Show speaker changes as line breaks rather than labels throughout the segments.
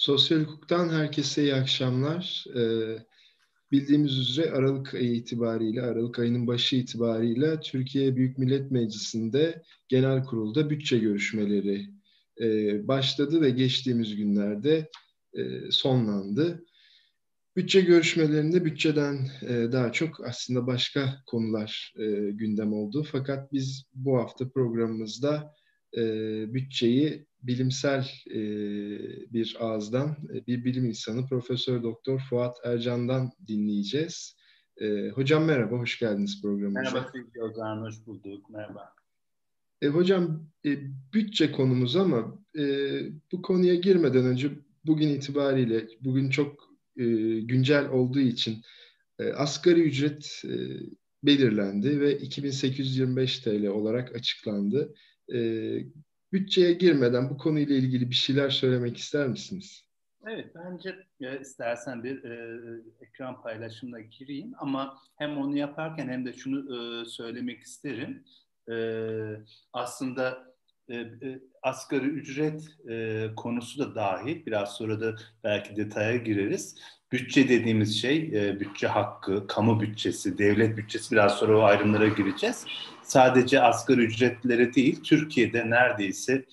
Sosyal hukuktan herkese iyi akşamlar. Ee, bildiğimiz üzere Aralık ayı itibariyle, Aralık ayının başı itibariyle Türkiye Büyük Millet Meclisi'nde genel kurulda bütçe görüşmeleri e, başladı ve geçtiğimiz günlerde e, sonlandı. Bütçe görüşmelerinde bütçeden e, daha çok aslında başka konular e, gündem oldu. Fakat biz bu hafta programımızda e, bütçeyi bilimsel e, bir ağızdan bir bilim insanı Profesör Doktor Fuat Ercan'dan dinleyeceğiz. E, hocam merhaba, hoş geldiniz programımıza.
Merhaba sevgili Ozan, hoş bulduk. Merhaba.
E, hocam e, bütçe konumuz ama e, bu konuya girmeden önce bugün itibariyle, bugün çok e, güncel olduğu için e, asgari ücret e, belirlendi ve 2825 TL olarak açıklandı. E, bütçeye girmeden bu konuyla ilgili bir şeyler söylemek ister misiniz?
Evet, bence e, istersen bir e, ekran paylaşımına gireyim ama hem onu yaparken hem de şunu e, söylemek isterim. E, aslında e, e, asgari ücret e, konusu da dahil, biraz sonra da belki detaya gireriz. Bütçe dediğimiz şey, e, bütçe hakkı, kamu bütçesi, devlet bütçesi biraz sonra o ayrımlara gireceğiz. Sadece asgari ücretlere değil, Türkiye'de neredeyse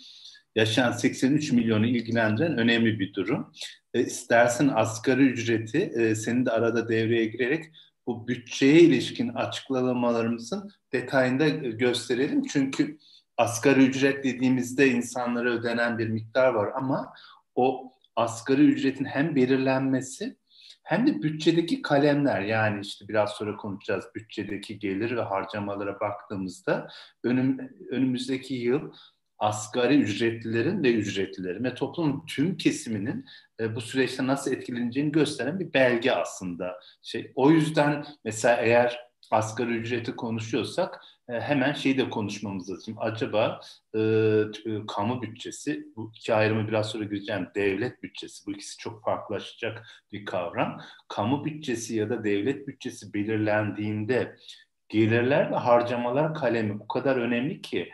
yaşayan 83 milyonu ilgilendiren önemli bir durum. E, istersen asgari ücreti e, senin de arada devreye girerek bu bütçeye ilişkin açıklamalarımızın detayında gösterelim. Çünkü asgari ücret dediğimizde insanlara ödenen bir miktar var ama o asgari ücretin hem belirlenmesi hem de bütçedeki kalemler yani işte biraz sonra konuşacağız bütçedeki gelir ve harcamalara baktığımızda önüm, önümüzdeki yıl asgari ücretlilerin ve ücretlilerin ve toplumun tüm kesiminin e, bu süreçte nasıl etkileneceğini gösteren bir belge aslında. Şey, o yüzden mesela eğer asgari ücreti konuşuyorsak hemen şeyi de konuşmamız lazım. Acaba e, kamu bütçesi, bu iki ayrımı biraz sonra gireceğim, devlet bütçesi, bu ikisi çok farklılaşacak bir kavram. Kamu bütçesi ya da devlet bütçesi belirlendiğinde gelirler ve harcamalar kalemi o kadar önemli ki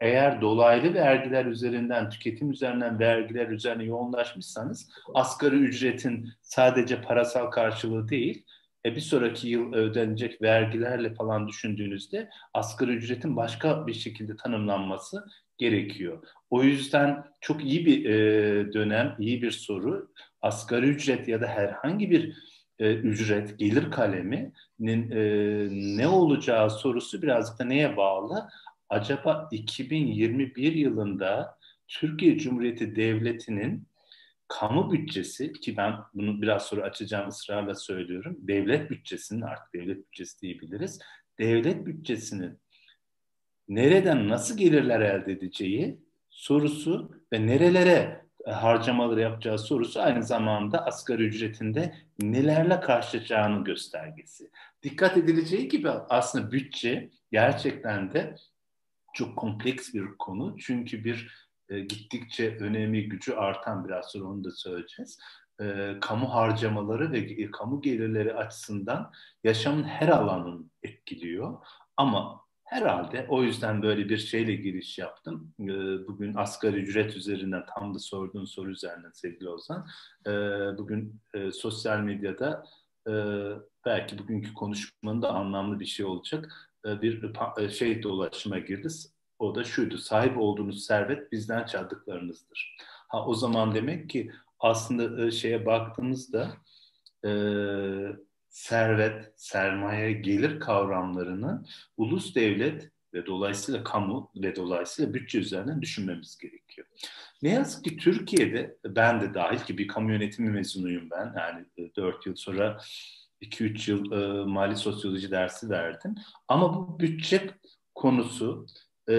eğer dolaylı vergiler üzerinden, tüketim üzerinden vergiler üzerine yoğunlaşmışsanız asgari ücretin sadece parasal karşılığı değil, e, bir sonraki yıl ödenecek vergilerle falan düşündüğünüzde asgari ücretin başka bir şekilde tanımlanması gerekiyor. O yüzden çok iyi bir e, dönem, iyi bir soru. Asgari ücret ya da herhangi bir e, ücret, gelir kaleminin e, ne olacağı sorusu birazcık da neye bağlı? Acaba 2021 yılında Türkiye Cumhuriyeti Devleti'nin kamu bütçesi ki ben bunu biraz sonra açacağım ısrarla söylüyorum. Devlet bütçesinin artık devlet bütçesi diyebiliriz. Devlet bütçesinin nereden nasıl gelirler elde edeceği sorusu ve nerelere e, harcamaları yapacağı sorusu aynı zamanda asgari ücretinde nelerle karşılaşacağını göstergesi. Dikkat edileceği gibi aslında bütçe gerçekten de çok kompleks bir konu. Çünkü bir e, gittikçe önemi, gücü artan biraz sonra onu da söyleyeceğiz. E, kamu harcamaları ve e, kamu gelirleri açısından yaşamın her alanını etkiliyor. Ama herhalde o yüzden böyle bir şeyle giriş yaptım. E, bugün asgari ücret üzerinden tam da sorduğun soru üzerinden sevgili Ozan. E, bugün e, sosyal medyada e, belki bugünkü konuşmanın da anlamlı bir şey olacak. E, bir e, şey dolaşıma girdi o da şuydu. Sahip olduğunuz servet bizden çaldıklarınızdır. Ha o zaman demek ki aslında e, şeye baktığımızda e, servet, sermaye, gelir kavramlarını ulus devlet ve dolayısıyla kamu ve dolayısıyla bütçe üzerinden düşünmemiz gerekiyor. Ne yazık ki Türkiye'de ben de dahil ki bir kamu yönetimi mezunuyum ben. Yani 4 e, yıl sonra 2-3 yıl e, mali sosyoloji dersi verdim. Ama bu bütçe konusu e,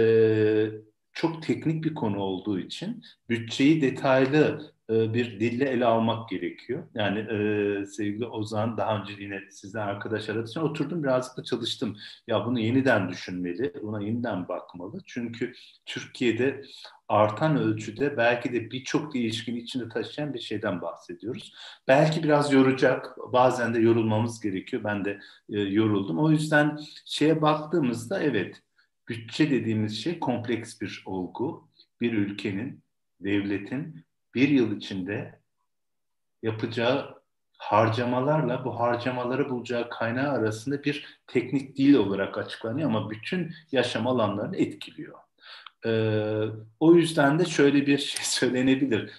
çok teknik bir konu olduğu için bütçeyi detaylı e, bir dille ele almak gerekiyor. Yani e, sevgili Ozan daha önce yine sizden arkadaş aradığı için oturdum birazcık da çalıştım. Ya bunu yeniden düşünmeli, buna yeniden bakmalı. Çünkü Türkiye'de artan ölçüde belki de birçok değişkin içinde taşıyan bir şeyden bahsediyoruz. Belki biraz yoracak, bazen de yorulmamız gerekiyor. Ben de e, yoruldum. O yüzden şeye baktığımızda evet Bütçe dediğimiz şey kompleks bir olgu. Bir ülkenin, devletin bir yıl içinde yapacağı harcamalarla bu harcamaları bulacağı kaynağı arasında bir teknik dil olarak açıklanıyor ama bütün yaşam alanlarını etkiliyor. Ee, o yüzden de şöyle bir şey söylenebilir.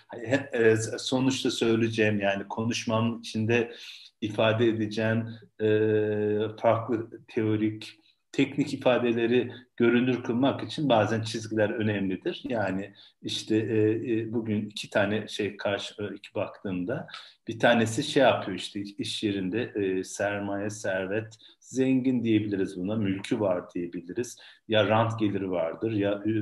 E, sonuçta söyleyeceğim yani konuşmam içinde ifade edeceğim e, farklı teorik teknik ifadeleri görünür kılmak için bazen çizgiler önemlidir. Yani işte e, e, bugün iki tane şey karşı iki baktığımda bir tanesi şey yapıyor işte iş yerinde e, sermaye, servet, zengin diyebiliriz buna, mülkü var diyebiliriz. Ya rant geliri vardır ya e,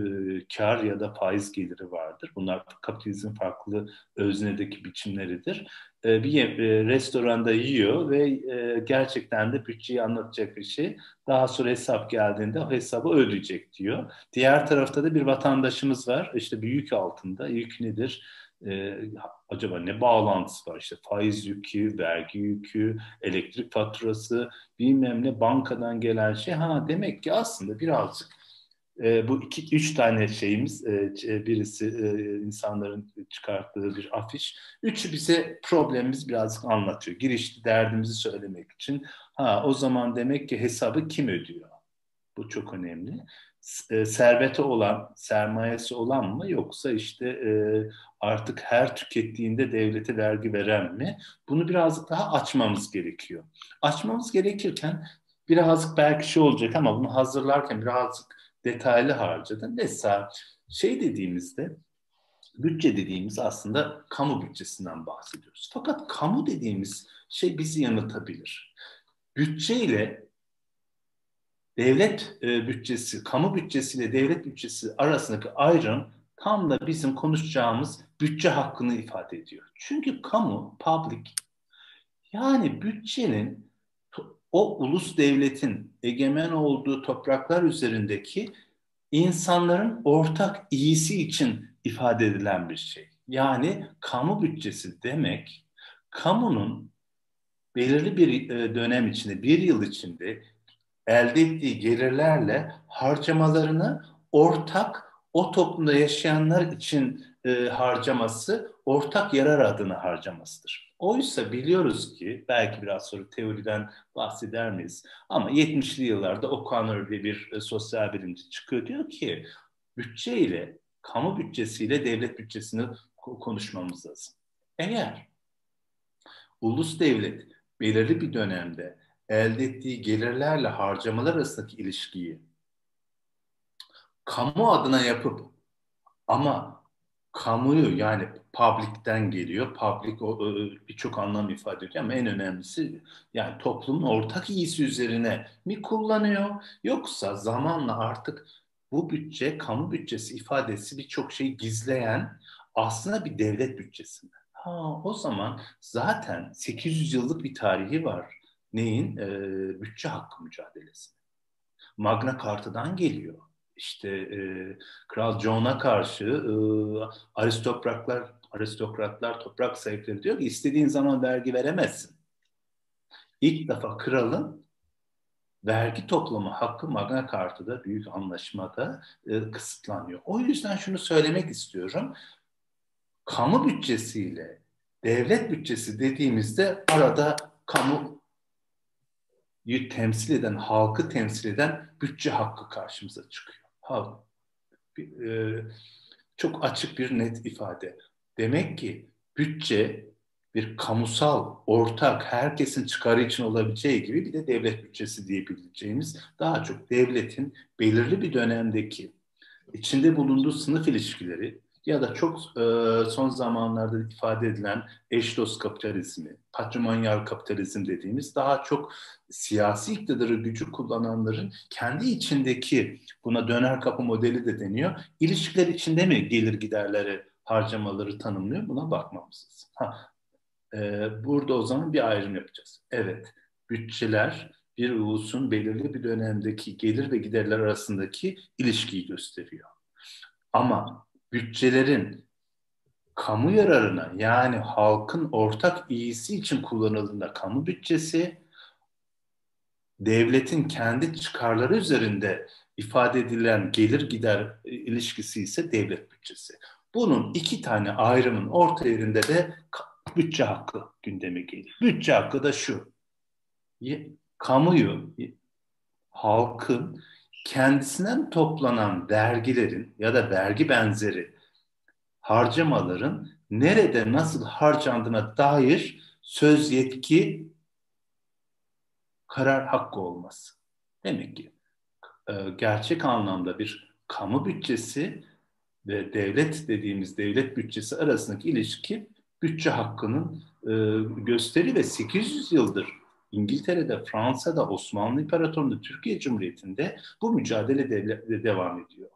kar ya da faiz geliri vardır. Bunlar kapitalizmin farklı öznedeki biçimleridir. E, bir e, restoranda yiyor ve e, gerçekten de bütçeyi anlatacak bir şey. Daha sonra hesap geldiğinde o hesabı ödeyecek diyor. Diğer tarafta da bir vatandaşımız var. İşte bir yük altında. Yük nedir? Ee, acaba ne bağlantısı var? İşte faiz yükü, vergi yükü, elektrik faturası, bilmem ne bankadan gelen şey. Ha demek ki aslında birazcık e, bu iki, üç tane şeyimiz, e, birisi e, insanların çıkarttığı bir afiş. Üçü bize problemimiz birazcık anlatıyor. Girişte derdimizi söylemek için. Ha o zaman demek ki hesabı kim ödüyor? Bu çok önemli. E, serveti olan, sermayesi olan mı yoksa işte e, artık her tükettiğinde devlete vergi veren mi? Bunu birazcık daha açmamız gerekiyor. Açmamız gerekirken birazcık belki şey olacak ama bunu hazırlarken birazcık detaylı harcadım. Mesela şey dediğimizde bütçe dediğimiz aslında kamu bütçesinden bahsediyoruz. Fakat kamu dediğimiz şey bizi yanıltabilir. Bütçeyle devlet e, bütçesi, kamu bütçesi ile devlet bütçesi arasındaki ayrım tam da bizim konuşacağımız bütçe hakkını ifade ediyor. Çünkü kamu, public, yani bütçenin o ulus devletin egemen olduğu topraklar üzerindeki insanların ortak iyisi için ifade edilen bir şey. Yani kamu bütçesi demek kamunun belirli bir e, dönem içinde, bir yıl içinde elde ettiği gelirlerle harcamalarını ortak o toplumda yaşayanlar için e, harcaması ortak yarar adına harcamasıdır. Oysa biliyoruz ki belki biraz sonra teoriden bahseder miyiz ama 70'li yıllarda O'Connor diye bir e, sosyal bilimci çıkıyor diyor ki bütçeyle kamu bütçesiyle devlet bütçesini konuşmamız lazım. Eğer ulus devlet belirli bir dönemde elde ettiği gelirlerle harcamalar arasındaki ilişkiyi kamu adına yapıp ama kamuyu yani public'ten geliyor. Public birçok anlam ifade ediyor ama en önemlisi yani toplumun ortak iyisi üzerine mi kullanıyor yoksa zamanla artık bu bütçe kamu bütçesi ifadesi birçok şeyi gizleyen aslında bir devlet bütçesi mi? Ha o zaman zaten 800 yıllık bir tarihi var neyin? E, bütçe hakkı mücadelesi. Magna Carta'dan geliyor. İşte e, Kral John'a karşı e, aristokratlar aristokratlar toprak sahipleri diyor ki istediğin zaman vergi veremezsin. İlk defa kralın vergi toplama hakkı Magna Carta'da büyük anlaşmada e, kısıtlanıyor. O yüzden şunu söylemek istiyorum. Kamu bütçesiyle devlet bütçesi dediğimizde arada kamu temsil eden, halkı temsil eden bütçe hakkı karşımıza çıkıyor. Ha, e, çok açık bir net ifade. Demek ki bütçe bir kamusal, ortak, herkesin çıkarı için olabileceği gibi bir de devlet bütçesi diyebileceğimiz daha çok devletin belirli bir dönemdeki içinde bulunduğu sınıf ilişkileri ya da çok e, son zamanlarda ifade edilen eş dost kapitalizmi, patrimonyal kapitalizm dediğimiz daha çok siyasi iktidarı gücü kullananların kendi içindeki buna döner kapı modeli de deniyor. İlişkiler içinde mi gelir giderleri harcamaları tanımlıyor? Buna bakmamız lazım. Ha, e, burada o zaman bir ayrım yapacağız. Evet, bütçeler bir ulusun belirli bir dönemdeki gelir ve giderler arasındaki ilişkiyi gösteriyor. Ama bütçelerin kamu yararına yani halkın ortak iyisi için kullanıldığında kamu bütçesi, devletin kendi çıkarları üzerinde ifade edilen gelir gider ilişkisi ise devlet bütçesi. Bunun iki tane ayrımın orta yerinde de bütçe hakkı gündeme gelir. Bütçe hakkı da şu. Kamuyu, halkın kendisinden toplanan vergilerin ya da vergi benzeri harcamaların nerede nasıl harcandığına dair söz yetki karar hakkı olması. Demek ki e, gerçek anlamda bir kamu bütçesi ve devlet dediğimiz devlet bütçesi arasındaki ilişki bütçe hakkının e, gösteri ve 800 yıldır İngiltere'de, Fransa'da, Osmanlı İmparatorluğu'nda, Türkiye Cumhuriyeti'nde bu mücadele de, de devam ediyor.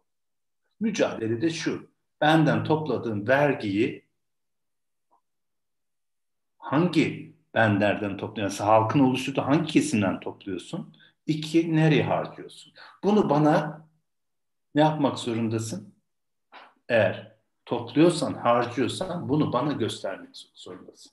Mücadele de şu, benden topladığım vergiyi hangi benlerden topluyorsun? Halkın oluşturduğu hangi kesimden topluyorsun? İki, nereye harcıyorsun? Bunu bana ne yapmak zorundasın? Eğer topluyorsan, harcıyorsan bunu bana göstermek zorundasın.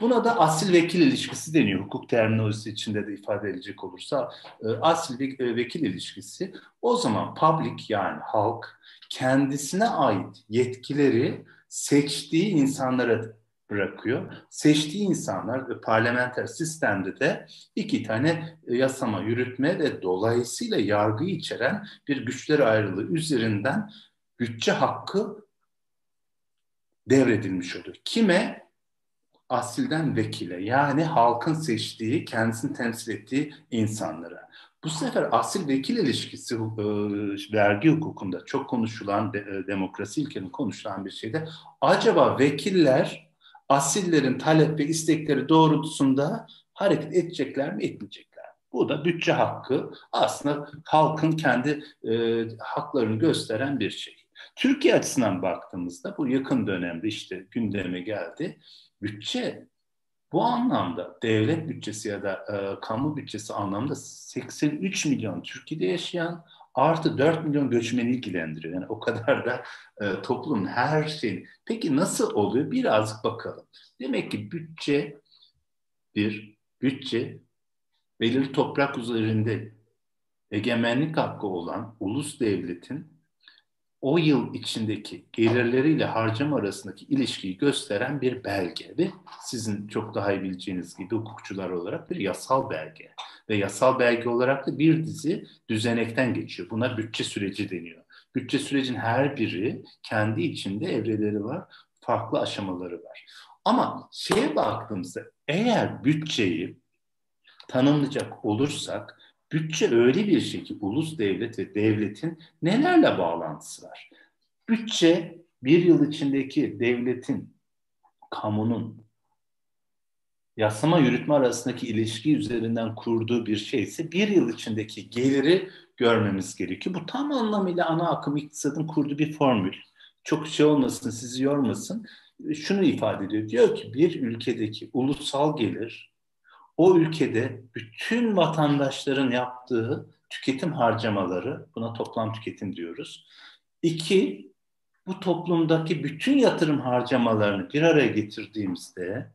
Buna da asil vekil ilişkisi deniyor. Hukuk terminolojisi içinde de ifade edilecek olursa e, asil e, vekil ilişkisi o zaman public yani halk kendisine ait yetkileri seçtiği insanlara bırakıyor. Seçtiği insanlar parlamenter sistemde de iki tane e, yasama, yürütme ve dolayısıyla yargıyı içeren bir güçler ayrılığı üzerinden bütçe hakkı devredilmiş oluyor. Kime? Asilden vekile yani halkın seçtiği, kendisini temsil ettiği insanlara. Bu sefer asil vekil ilişkisi e, vergi hukukunda çok konuşulan, de, e, demokrasi ilkenin konuşulan bir şeyde. Acaba vekiller asillerin talep ve istekleri doğrultusunda hareket edecekler mi, etmeyecekler? Bu da bütçe hakkı aslında halkın kendi e, haklarını gösteren bir şey. Türkiye açısından baktığımızda bu yakın dönemde işte gündeme geldi. Bütçe bu anlamda devlet bütçesi ya da e, kamu bütçesi anlamda 83 milyon Türkiye'de yaşayan artı 4 milyon göçmeni ilgilendiriyor. Yani o kadar da e, toplumun her şeyini. Peki nasıl oluyor? Birazcık bakalım. Demek ki bütçe bir bütçe belirli toprak üzerinde egemenlik hakkı olan ulus devletin o yıl içindeki gelirleriyle harcama arasındaki ilişkiyi gösteren bir belge ve sizin çok daha iyi bileceğiniz gibi hukukçular olarak bir yasal belge ve yasal belge olarak da bir dizi düzenekten geçiyor. Buna bütçe süreci deniyor. Bütçe sürecin her biri kendi içinde evreleri var, farklı aşamaları var. Ama şeye baktığımızda eğer bütçeyi tanımlayacak olursak Bütçe öyle bir şey ki ulus devlet ve devletin nelerle bağlantısı var? Bütçe bir yıl içindeki devletin, kamunun yasama yürütme arasındaki ilişki üzerinden kurduğu bir şeyse bir yıl içindeki geliri görmemiz gerekiyor. Bu tam anlamıyla ana akım iktisadın kurduğu bir formül. Çok şey olmasın, sizi yormasın. Şunu ifade ediyor. Diyor ki bir ülkedeki ulusal gelir o ülkede bütün vatandaşların yaptığı tüketim harcamaları, buna toplam tüketim diyoruz. İki, bu toplumdaki bütün yatırım harcamalarını bir araya getirdiğimizde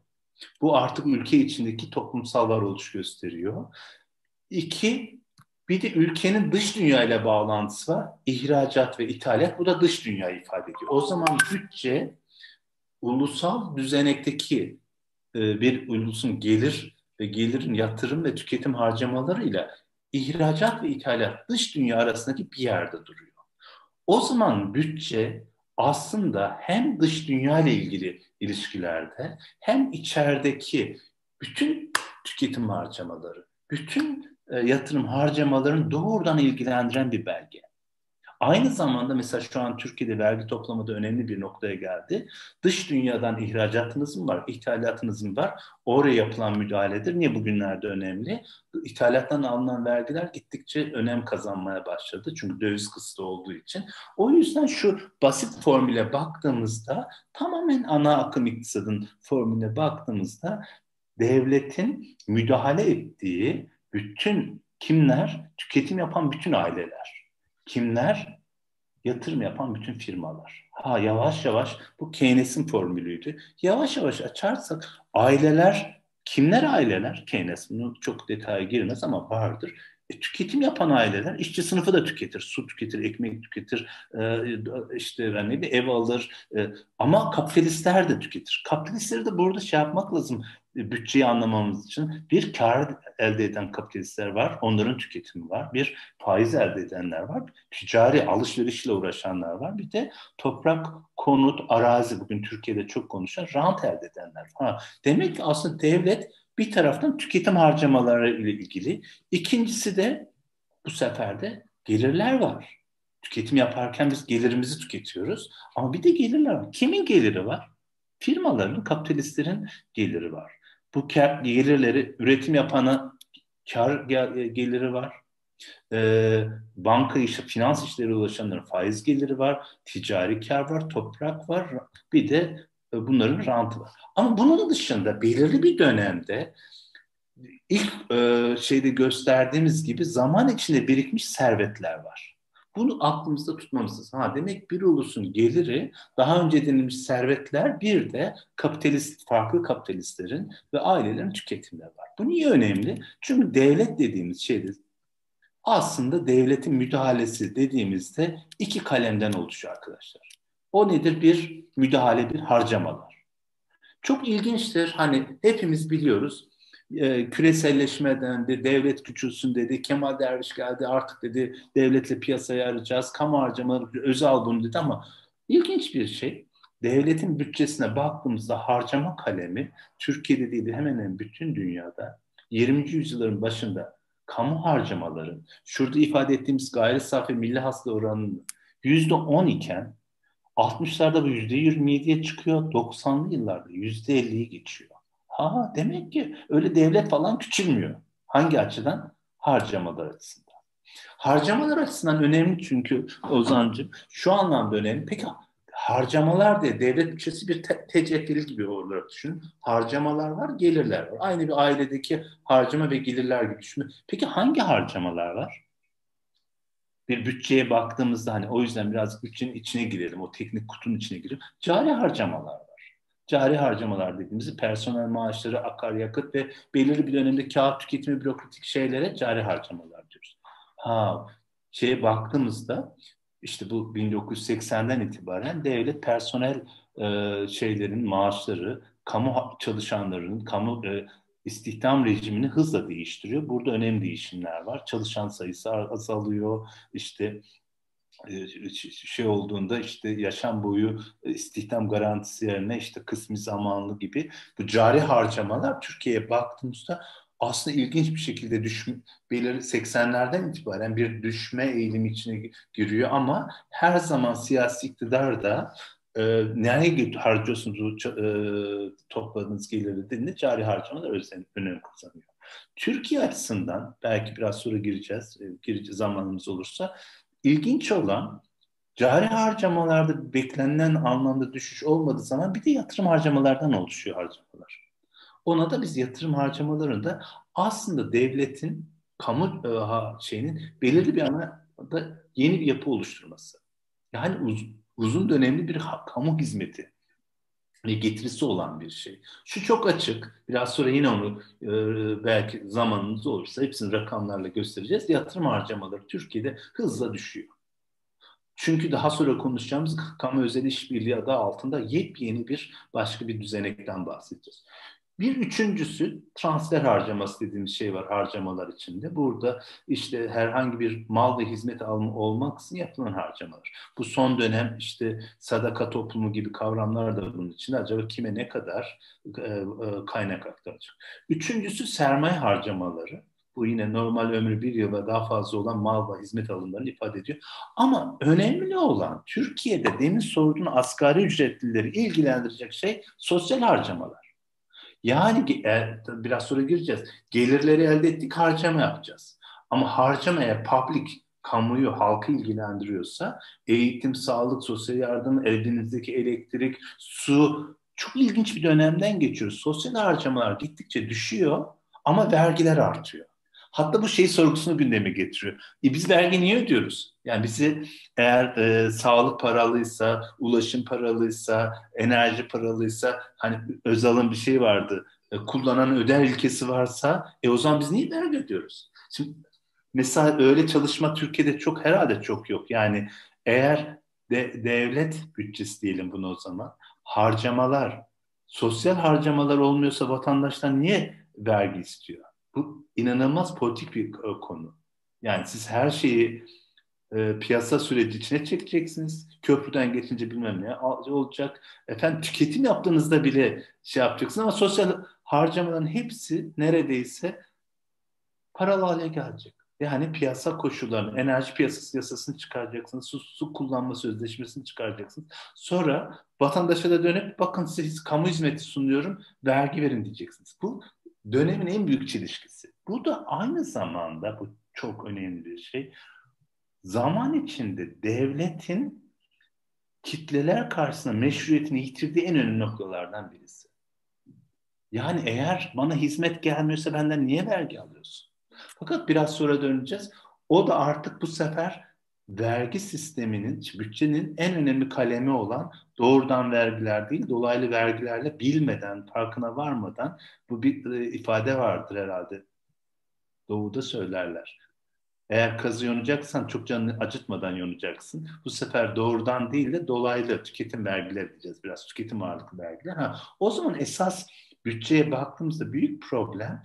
bu artık ülke içindeki toplumsal varoluş gösteriyor. İki, bir de ülkenin dış dünya ile bağlantısı var. İhracat ve ithalat bu da dış dünya ifade ediyor. O zaman bütçe ulusal düzenekteki e, bir ulusun gelir gelirin yatırım ve tüketim harcamalarıyla ihracat ve ithalat dış dünya arasındaki bir yerde duruyor. O zaman bütçe aslında hem dış dünya ile ilgili ilişkilerde hem içerideki bütün tüketim harcamaları, bütün e, yatırım harcamalarını doğrudan ilgilendiren bir belge. Aynı zamanda mesela şu an Türkiye'de vergi toplamada önemli bir noktaya geldi. Dış dünyadan ihracatınız mı var, ithalatınız mı var? Oraya yapılan müdahaledir. Niye bugünlerde önemli? İthalattan alınan vergiler gittikçe önem kazanmaya başladı. Çünkü döviz kısıtı olduğu için. O yüzden şu basit formüle baktığımızda tamamen ana akım iktisadın formüle baktığımızda devletin müdahale ettiği bütün kimler? Tüketim yapan bütün aileler. Kimler? Yatırım yapan bütün firmalar. Ha yavaş yavaş bu Keynes'in formülüydü. Yavaş yavaş açarsak aileler kimler aileler? Keynes bunu çok detaya girmez ama vardır. E, tüketim yapan aileler işçi sınıfı da tüketir. Su tüketir, ekmek tüketir, e, işte ben ne ev alır. E, ama kapitalistler de tüketir. Kapitalistleri de burada şey yapmak lazım e, bütçeyi anlamamız için. Bir kar elde eden kapitalistler var, onların tüketimi var. Bir faiz elde edenler var, ticari alışverişle uğraşanlar var. Bir de toprak, konut, arazi bugün Türkiye'de çok konuşan rant elde edenler. Ha, demek ki aslında devlet bir taraftan tüketim harcamaları ile ilgili. İkincisi de bu sefer de gelirler var. Tüketim yaparken biz gelirimizi tüketiyoruz. Ama bir de gelirler var. Kimin geliri var? Firmaların, kapitalistlerin geliri var. Bu gelirleri üretim yapana kar geliri var. Ee, banka işi, finans işleri ulaşanların faiz geliri var, ticari kar var, toprak var, bir de e, bunların rantı var. Ama bunun dışında belirli bir dönemde ilk e, şeyde gösterdiğimiz gibi zaman içinde birikmiş servetler var. Bunu aklımızda tutmamız lazım. Ha, demek bir ulusun geliri daha önce denilmiş servetler bir de kapitalist, farklı kapitalistlerin ve ailelerin tüketimleri var. Bu niye önemli? Çünkü devlet dediğimiz şeyde aslında devletin müdahalesi dediğimizde iki kalemden oluşuyor arkadaşlar. O nedir? Bir müdahale, bir harcamalar. Çok ilginçtir. Hani hepimiz biliyoruz. E, küreselleşmeden de devlet küçülsün dedi. Kemal Derviş geldi artık dedi devletle piyasaya arayacağız. Kamu harcamaları özel bunu dedi ama ilginç bir şey. Devletin bütçesine baktığımızda harcama kalemi Türkiye'de değil hemen hemen bütün dünyada 20. yüzyılların başında kamu harcamaları şurada ifade ettiğimiz gayri safi milli hasıla oranının %10 iken 60'larda bu %27'ye çıkıyor. 90'lı yıllarda %50'yi geçiyor. Ha demek ki öyle devlet falan küçülmüyor. Hangi açıdan? Harcamalar açısından. Harcamalar açısından önemli çünkü Ozan'cığım şu anlamda önemli. Peki harcamalar diye devlet bütçesi bir te- teceffül gibi olarak düşünün. Harcamalar var, gelirler var. Aynı bir ailedeki harcama ve gelirler gibi düşünün. Peki hangi harcamalar var? Bir bütçeye baktığımızda hani o yüzden biraz bütçenin içine girelim, o teknik kutunun içine girelim. Cari harcamalar var. Cari harcamalar dediğimiz personel maaşları, akaryakıt ve belirli bir dönemde kağıt tüketimi bürokratik şeylere cari harcamalar diyoruz. Ha, şeye baktığımızda işte bu 1980'den itibaren devlet personel e, şeylerin maaşları, kamu çalışanlarının, kamu e, istihdam rejimini hızla değiştiriyor. Burada önemli değişimler var. Çalışan sayısı azalıyor. İşte e, şey olduğunda işte yaşam boyu istihdam garantisi yerine işte kısmi zamanlı gibi bu cari harcamalar Türkiye'ye baktığımızda aslında ilginç bir şekilde düşme, belirli 80'lerden itibaren bir düşme eğilimi içine giriyor ama her zaman siyasi iktidar da e, nereye harcıyorsunuz o e, topladığınız geliri dediğinde cari harcamalar önem kazanıyor. Türkiye açısından belki biraz sonra gireceğiz, e, gireceğiz zamanımız olursa ilginç olan cari harcamalarda beklenen anlamda düşüş olmadığı zaman bir de yatırım harcamalardan oluşuyor harcamalar. Ona da biz yatırım harcamalarında aslında devletin kamu e, şeyinin belirli bir anlamda yeni bir yapı oluşturması. Yani uz, uzun dönemli bir kamu hizmeti ve getirisi olan bir şey. Şu çok açık. Biraz sonra yine onu e, belki zamanınız olursa hepsini rakamlarla göstereceğiz. Yatırım harcamaları Türkiye'de hızla düşüyor. Çünkü daha sonra konuşacağımız kamu özel işbirliği adı altında yepyeni bir başka bir düzenekten bahsedeceğiz. Bir üçüncüsü transfer harcaması dediğimiz şey var harcamalar içinde. Burada işte herhangi bir mal ve hizmet alımı olmaksızın yapılan harcamalar. Bu son dönem işte sadaka toplumu gibi kavramlar da bunun içinde. Acaba kime ne kadar e, e, kaynak aktaracak? Üçüncüsü sermaye harcamaları. Bu yine normal ömrü bir yıla daha fazla olan mal ve hizmet alımlarını ifade ediyor. Ama önemli olan Türkiye'de demin sorduğun asgari ücretlileri ilgilendirecek şey sosyal harcamalar. Yani e, biraz sonra gireceğiz. Gelirleri elde ettik harcama yapacağız. Ama harcamaya public, kamuyu, halkı ilgilendiriyorsa eğitim, sağlık, sosyal yardım, evinizdeki elektrik, su çok ilginç bir dönemden geçiyoruz. Sosyal harcamalar gittikçe düşüyor ama vergiler artıyor. Hatta bu şey sorgusunu gündeme getiriyor. E biz vergi niye ödüyoruz? Yani bizi eğer e, sağlık paralıysa, ulaşım paralıysa, enerji paralıysa hani Özal'ın bir şey vardı. E, kullanan öder ilkesi varsa e o zaman biz niye vergi ödüyoruz? Şimdi mesela öyle çalışma Türkiye'de çok herhalde çok yok. Yani eğer de, devlet bütçesi diyelim bunu o zaman harcamalar, sosyal harcamalar olmuyorsa vatandaşlar niye vergi istiyor? Bu inanılmaz politik bir e, konu. Yani siz her şeyi e, piyasa süreci içine çekeceksiniz. Köprüden geçince bilmem ne olacak. Efendim tüketim yaptığınızda bile şey yapacaksınız ama sosyal harcamaların hepsi neredeyse paralı hale gelecek. Yani piyasa koşullarını, enerji piyasası yasasını çıkaracaksınız, su, su kullanma sözleşmesini çıkaracaksınız. Sonra vatandaşa da dönüp bakın size kamu hizmeti sunuyorum, vergi verin diyeceksiniz. Bu dönemin en büyük çelişkisi. Bu da aynı zamanda, bu çok önemli bir şey, zaman içinde devletin kitleler karşısında meşruiyetini yitirdiği en önemli noktalardan birisi. Yani eğer bana hizmet gelmiyorsa benden niye vergi alıyorsun? Fakat biraz sonra döneceğiz. O da artık bu sefer vergi sisteminin, bütçenin en önemli kalemi olan doğrudan vergiler değil, dolaylı vergilerle bilmeden, farkına varmadan bu bir e, ifade vardır herhalde. Doğu'da söylerler. Eğer kazı yonacaksan çok canını acıtmadan yonacaksın. Bu sefer doğrudan değil de dolaylı tüketim vergileri diyeceğiz biraz. Tüketim ağırlıklı vergiler. Ha, o zaman esas bütçeye baktığımızda büyük problem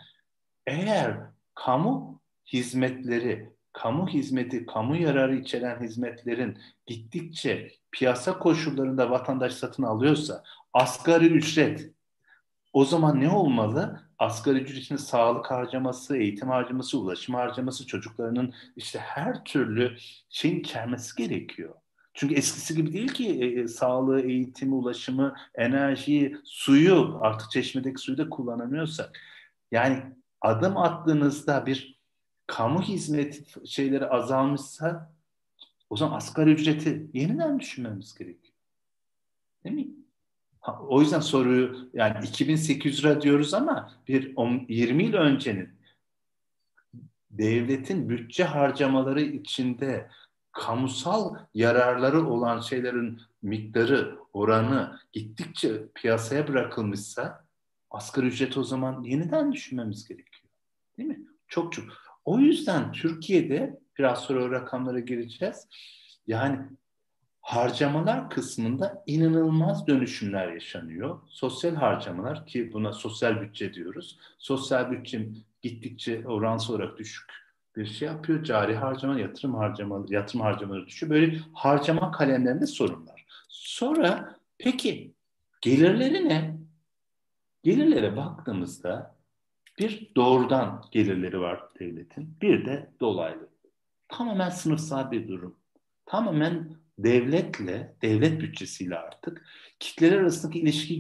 eğer kamu hizmetleri, kamu hizmeti, kamu yararı içeren hizmetlerin gittikçe piyasa koşullarında vatandaş satın alıyorsa asgari ücret o zaman ne olmalı? Asgari ücretin sağlık harcaması, eğitim harcaması, ulaşım harcaması, çocuklarının işte her türlü şeyin içermesi gerekiyor. Çünkü eskisi gibi değil ki e, e, sağlığı, eğitimi, ulaşımı, enerjiyi, suyu artık çeşmedeki suyu da kullanamıyorsak. Yani adım attığınızda bir kamu hizmeti şeyleri azalmışsa o zaman asgari ücreti yeniden düşünmemiz gerekiyor. Değil mi? Ha, o yüzden soruyu yani 2800 lira diyoruz ama bir 20 yıl öncenin devletin bütçe harcamaları içinde kamusal yararları olan şeylerin miktarı, oranı gittikçe piyasaya bırakılmışsa asgari ücret o zaman yeniden düşünmemiz gerekiyor. Değil mi? Çok çok. O yüzden Türkiye'de biraz sonra o rakamlara gireceğiz. Yani harcamalar kısmında inanılmaz dönüşümler yaşanıyor. Sosyal harcamalar ki buna sosyal bütçe diyoruz. Sosyal bütçe gittikçe oransal olarak düşük bir şey yapıyor. Cari harcama, yatırım harcamaları, yatırım harcamaları düşüyor. Böyle harcama kalemlerinde sorun var. Sonra peki gelirleri ne? Gelirlere baktığımızda bir doğrudan gelirleri var devletin, bir de dolaylı. Tamamen sınıfsal bir durum. Tamamen devletle, devlet bütçesiyle artık kitleler arasındaki ilişki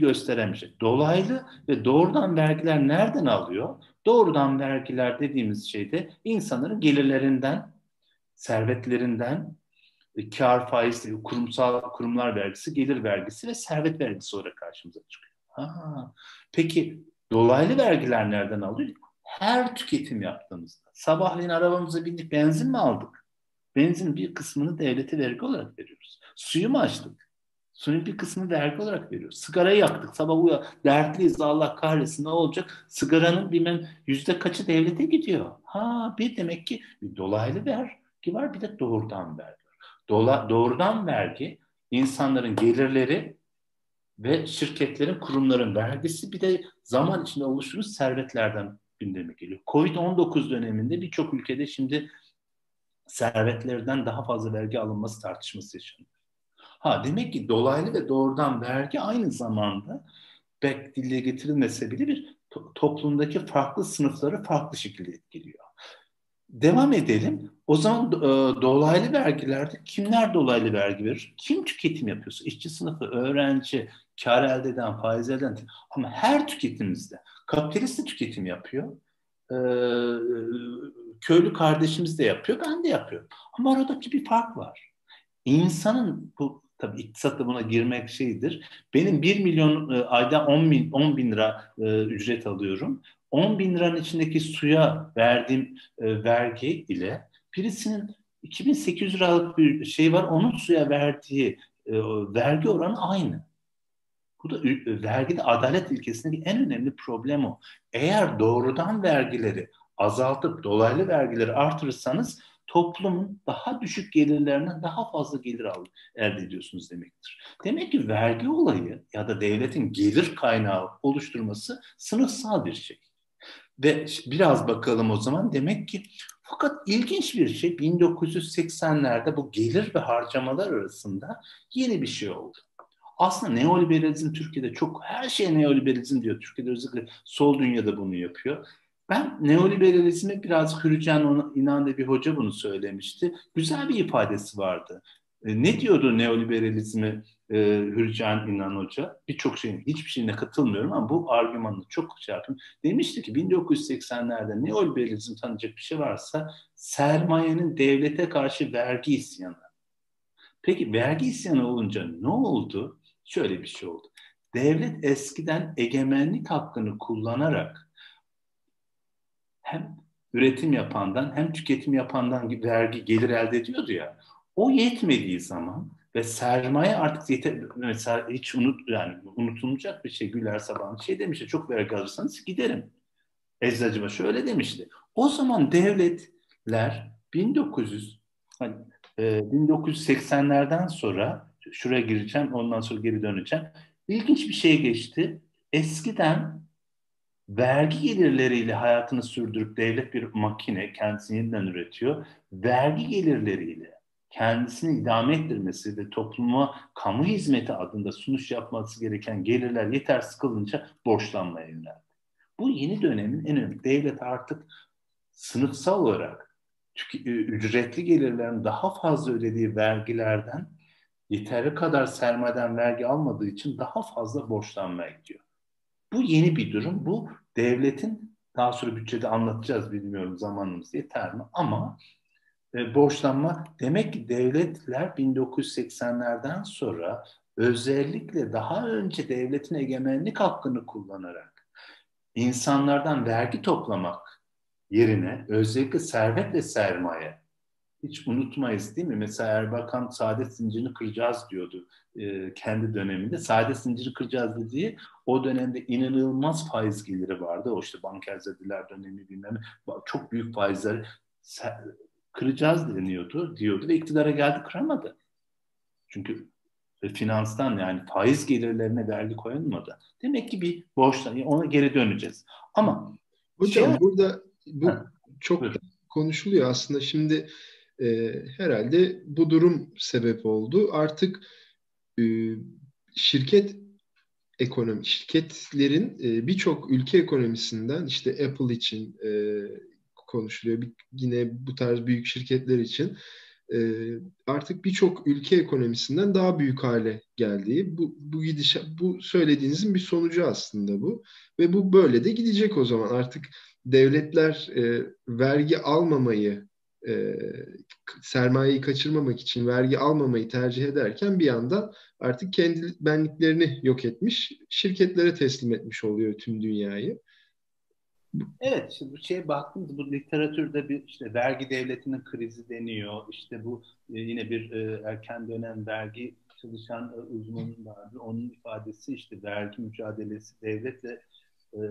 şey. Dolaylı ve doğrudan vergiler nereden alıyor? Doğrudan vergiler dediğimiz şeyde insanların gelirlerinden, servetlerinden, e, kar faizi, kurumsal kurumlar vergisi, gelir vergisi ve servet vergisi olarak karşımıza çıkıyor. Ha, peki dolaylı vergiler nereden alıyor? Her tüketim yaptığımızda. Sabahleyin arabamıza bindik benzin mi aldık? Benzin bir kısmını devlete vergi olarak veriyoruz. Suyu mu açtık? Suyun bir kısmını vergi olarak veriyoruz. Sigarayı yaktık. Sabah uya dertliyiz Allah kahretsin ne olacak? Sigaranın bilmem yüzde kaçı devlete gidiyor. Ha bir demek ki bir dolaylı vergi var bir de doğrudan vergi var. Dola, doğrudan vergi insanların gelirleri ve şirketlerin, kurumların vergisi bir de zaman içinde oluşturmuş servetlerden gündeme geliyor. Covid-19 döneminde birçok ülkede şimdi servetlerden daha fazla vergi alınması tartışması yaşanıyor. Ha demek ki dolaylı ve doğrudan vergi aynı zamanda pek dille getirilmese bile bir to- toplumdaki farklı sınıfları farklı şekilde etkiliyor. Devam edelim. O zaman e, dolaylı vergilerde kimler dolaylı vergi verir? Kim tüketim yapıyorsa, işçi sınıfı, öğrenci, kar elde eden, faiz elde eden ama her tüketimimizde kapitalist de tüketim yapıyor. Ee, köylü kardeşimiz de yapıyor, ben de yapıyorum. Ama aradaki bir fark var. İnsanın bu tabii iktisat da buna girmek şeydir. Benim 1 milyon e, ayda 10 bin, 10 bin lira e, ücret alıyorum. 10 bin liranın içindeki suya verdiğim e, vergi ile birisinin 2800 liralık bir şey var. Onun suya verdiği e, vergi oranı aynı. Bu da vergide adalet ilkesindeki en önemli problem o. Eğer doğrudan vergileri azaltıp dolaylı vergileri artırırsanız toplumun daha düşük gelirlerinden daha fazla gelir elde ediyorsunuz demektir. Demek ki vergi olayı ya da devletin gelir kaynağı oluşturması sınıfsal bir şey. Ve biraz bakalım o zaman demek ki fakat ilginç bir şey 1980'lerde bu gelir ve harcamalar arasında yeni bir şey oldu. Aslında neoliberalizm Türkiye'de çok her şey neoliberalizm diyor. Türkiye'de özellikle sol dünyada bunu yapıyor. Ben neoliberalizme biraz Hürcan İnan bir hoca bunu söylemişti. Güzel bir ifadesi vardı. E, ne diyordu neoliberalizmi e, Hürcan İnan Hoca? Birçok şeyin, hiçbir şeyine katılmıyorum ama bu argümanı çok şey yaptım. Demişti ki 1980'lerde neoliberalizm tanıyacak bir şey varsa sermayenin devlete karşı vergi isyanı. Peki vergi isyanı olunca ne oldu? Şöyle bir şey oldu. Devlet eskiden egemenlik hakkını kullanarak hem üretim yapandan hem tüketim yapandan vergi gelir elde ediyordu ya. O yetmediği zaman ve sermaye artık yeter, mesela hiç unut yani unutulmayacak bir şey Güler Saban şey demişti çok vergi alırsanız giderim. Eczacıma şöyle demişti. O zaman devletler 1900 hani, e, 1980'lerden sonra şuraya gireceğim ondan sonra geri döneceğim. İlginç bir şey geçti. Eskiden vergi gelirleriyle hayatını sürdürüp devlet bir makine kendisini yeniden üretiyor. Vergi gelirleriyle kendisini idame ettirmesi ve topluma kamu hizmeti adında sunuş yapması gereken gelirler yeter sıkılınca borçlanmaya yöneldi. Bu yeni dönemin en önemli. Devlet artık sınıfsal olarak ücretli gelirlerin daha fazla ödediği vergilerden yeterli kadar sermayeden vergi almadığı için daha fazla borçlanmaya gidiyor. Bu yeni bir durum. Bu devletin daha sonra bütçede anlatacağız bilmiyorum zamanımız yeter mi ama e, borçlanma demek ki devletler 1980'lerden sonra özellikle daha önce devletin egemenlik hakkını kullanarak insanlardan vergi toplamak yerine özellikle servet ve sermaye hiç unutmayız değil mi? Mesela Erbakan saadet zincirini kıracağız diyordu e, kendi döneminde. Saadet zincirini kıracağız dediği o dönemde inanılmaz faiz geliri vardı. O işte bankerzediler dönemi bilmem çok büyük faizler kıracağız deniyordu diyordu ve iktidara geldi kıramadı. Çünkü finanstan yani faiz gelirlerine vergi koyulmadı. Demek ki bir borçtan ona geri döneceğiz. Ama
hocam şey, burada bu ha, çok buyurun. konuşuluyor aslında. Şimdi e, herhalde bu durum sebep oldu. Artık e, şirket ekonomi, şirketlerin e, birçok ülke ekonomisinden işte Apple için e, konuşuluyor. Bir, yine bu tarz büyük şirketler için e, artık birçok ülke ekonomisinden daha büyük hale geldiği bu bu gidiş bu söylediğinizin bir sonucu aslında bu ve bu böyle de gidecek o zaman artık devletler e, vergi almamayı e, sermayeyi kaçırmamak için vergi almamayı tercih ederken bir yandan artık kendi benliklerini yok etmiş, şirketlere teslim etmiş oluyor tüm dünyayı.
Evet, şimdi bu şeye baktığımız bu literatürde bir işte vergi devletinin krizi deniyor. İşte bu e, yine bir e, erken dönem vergi çalışan e, uzmanın vardı. Onun ifadesi işte vergi mücadelesi devletle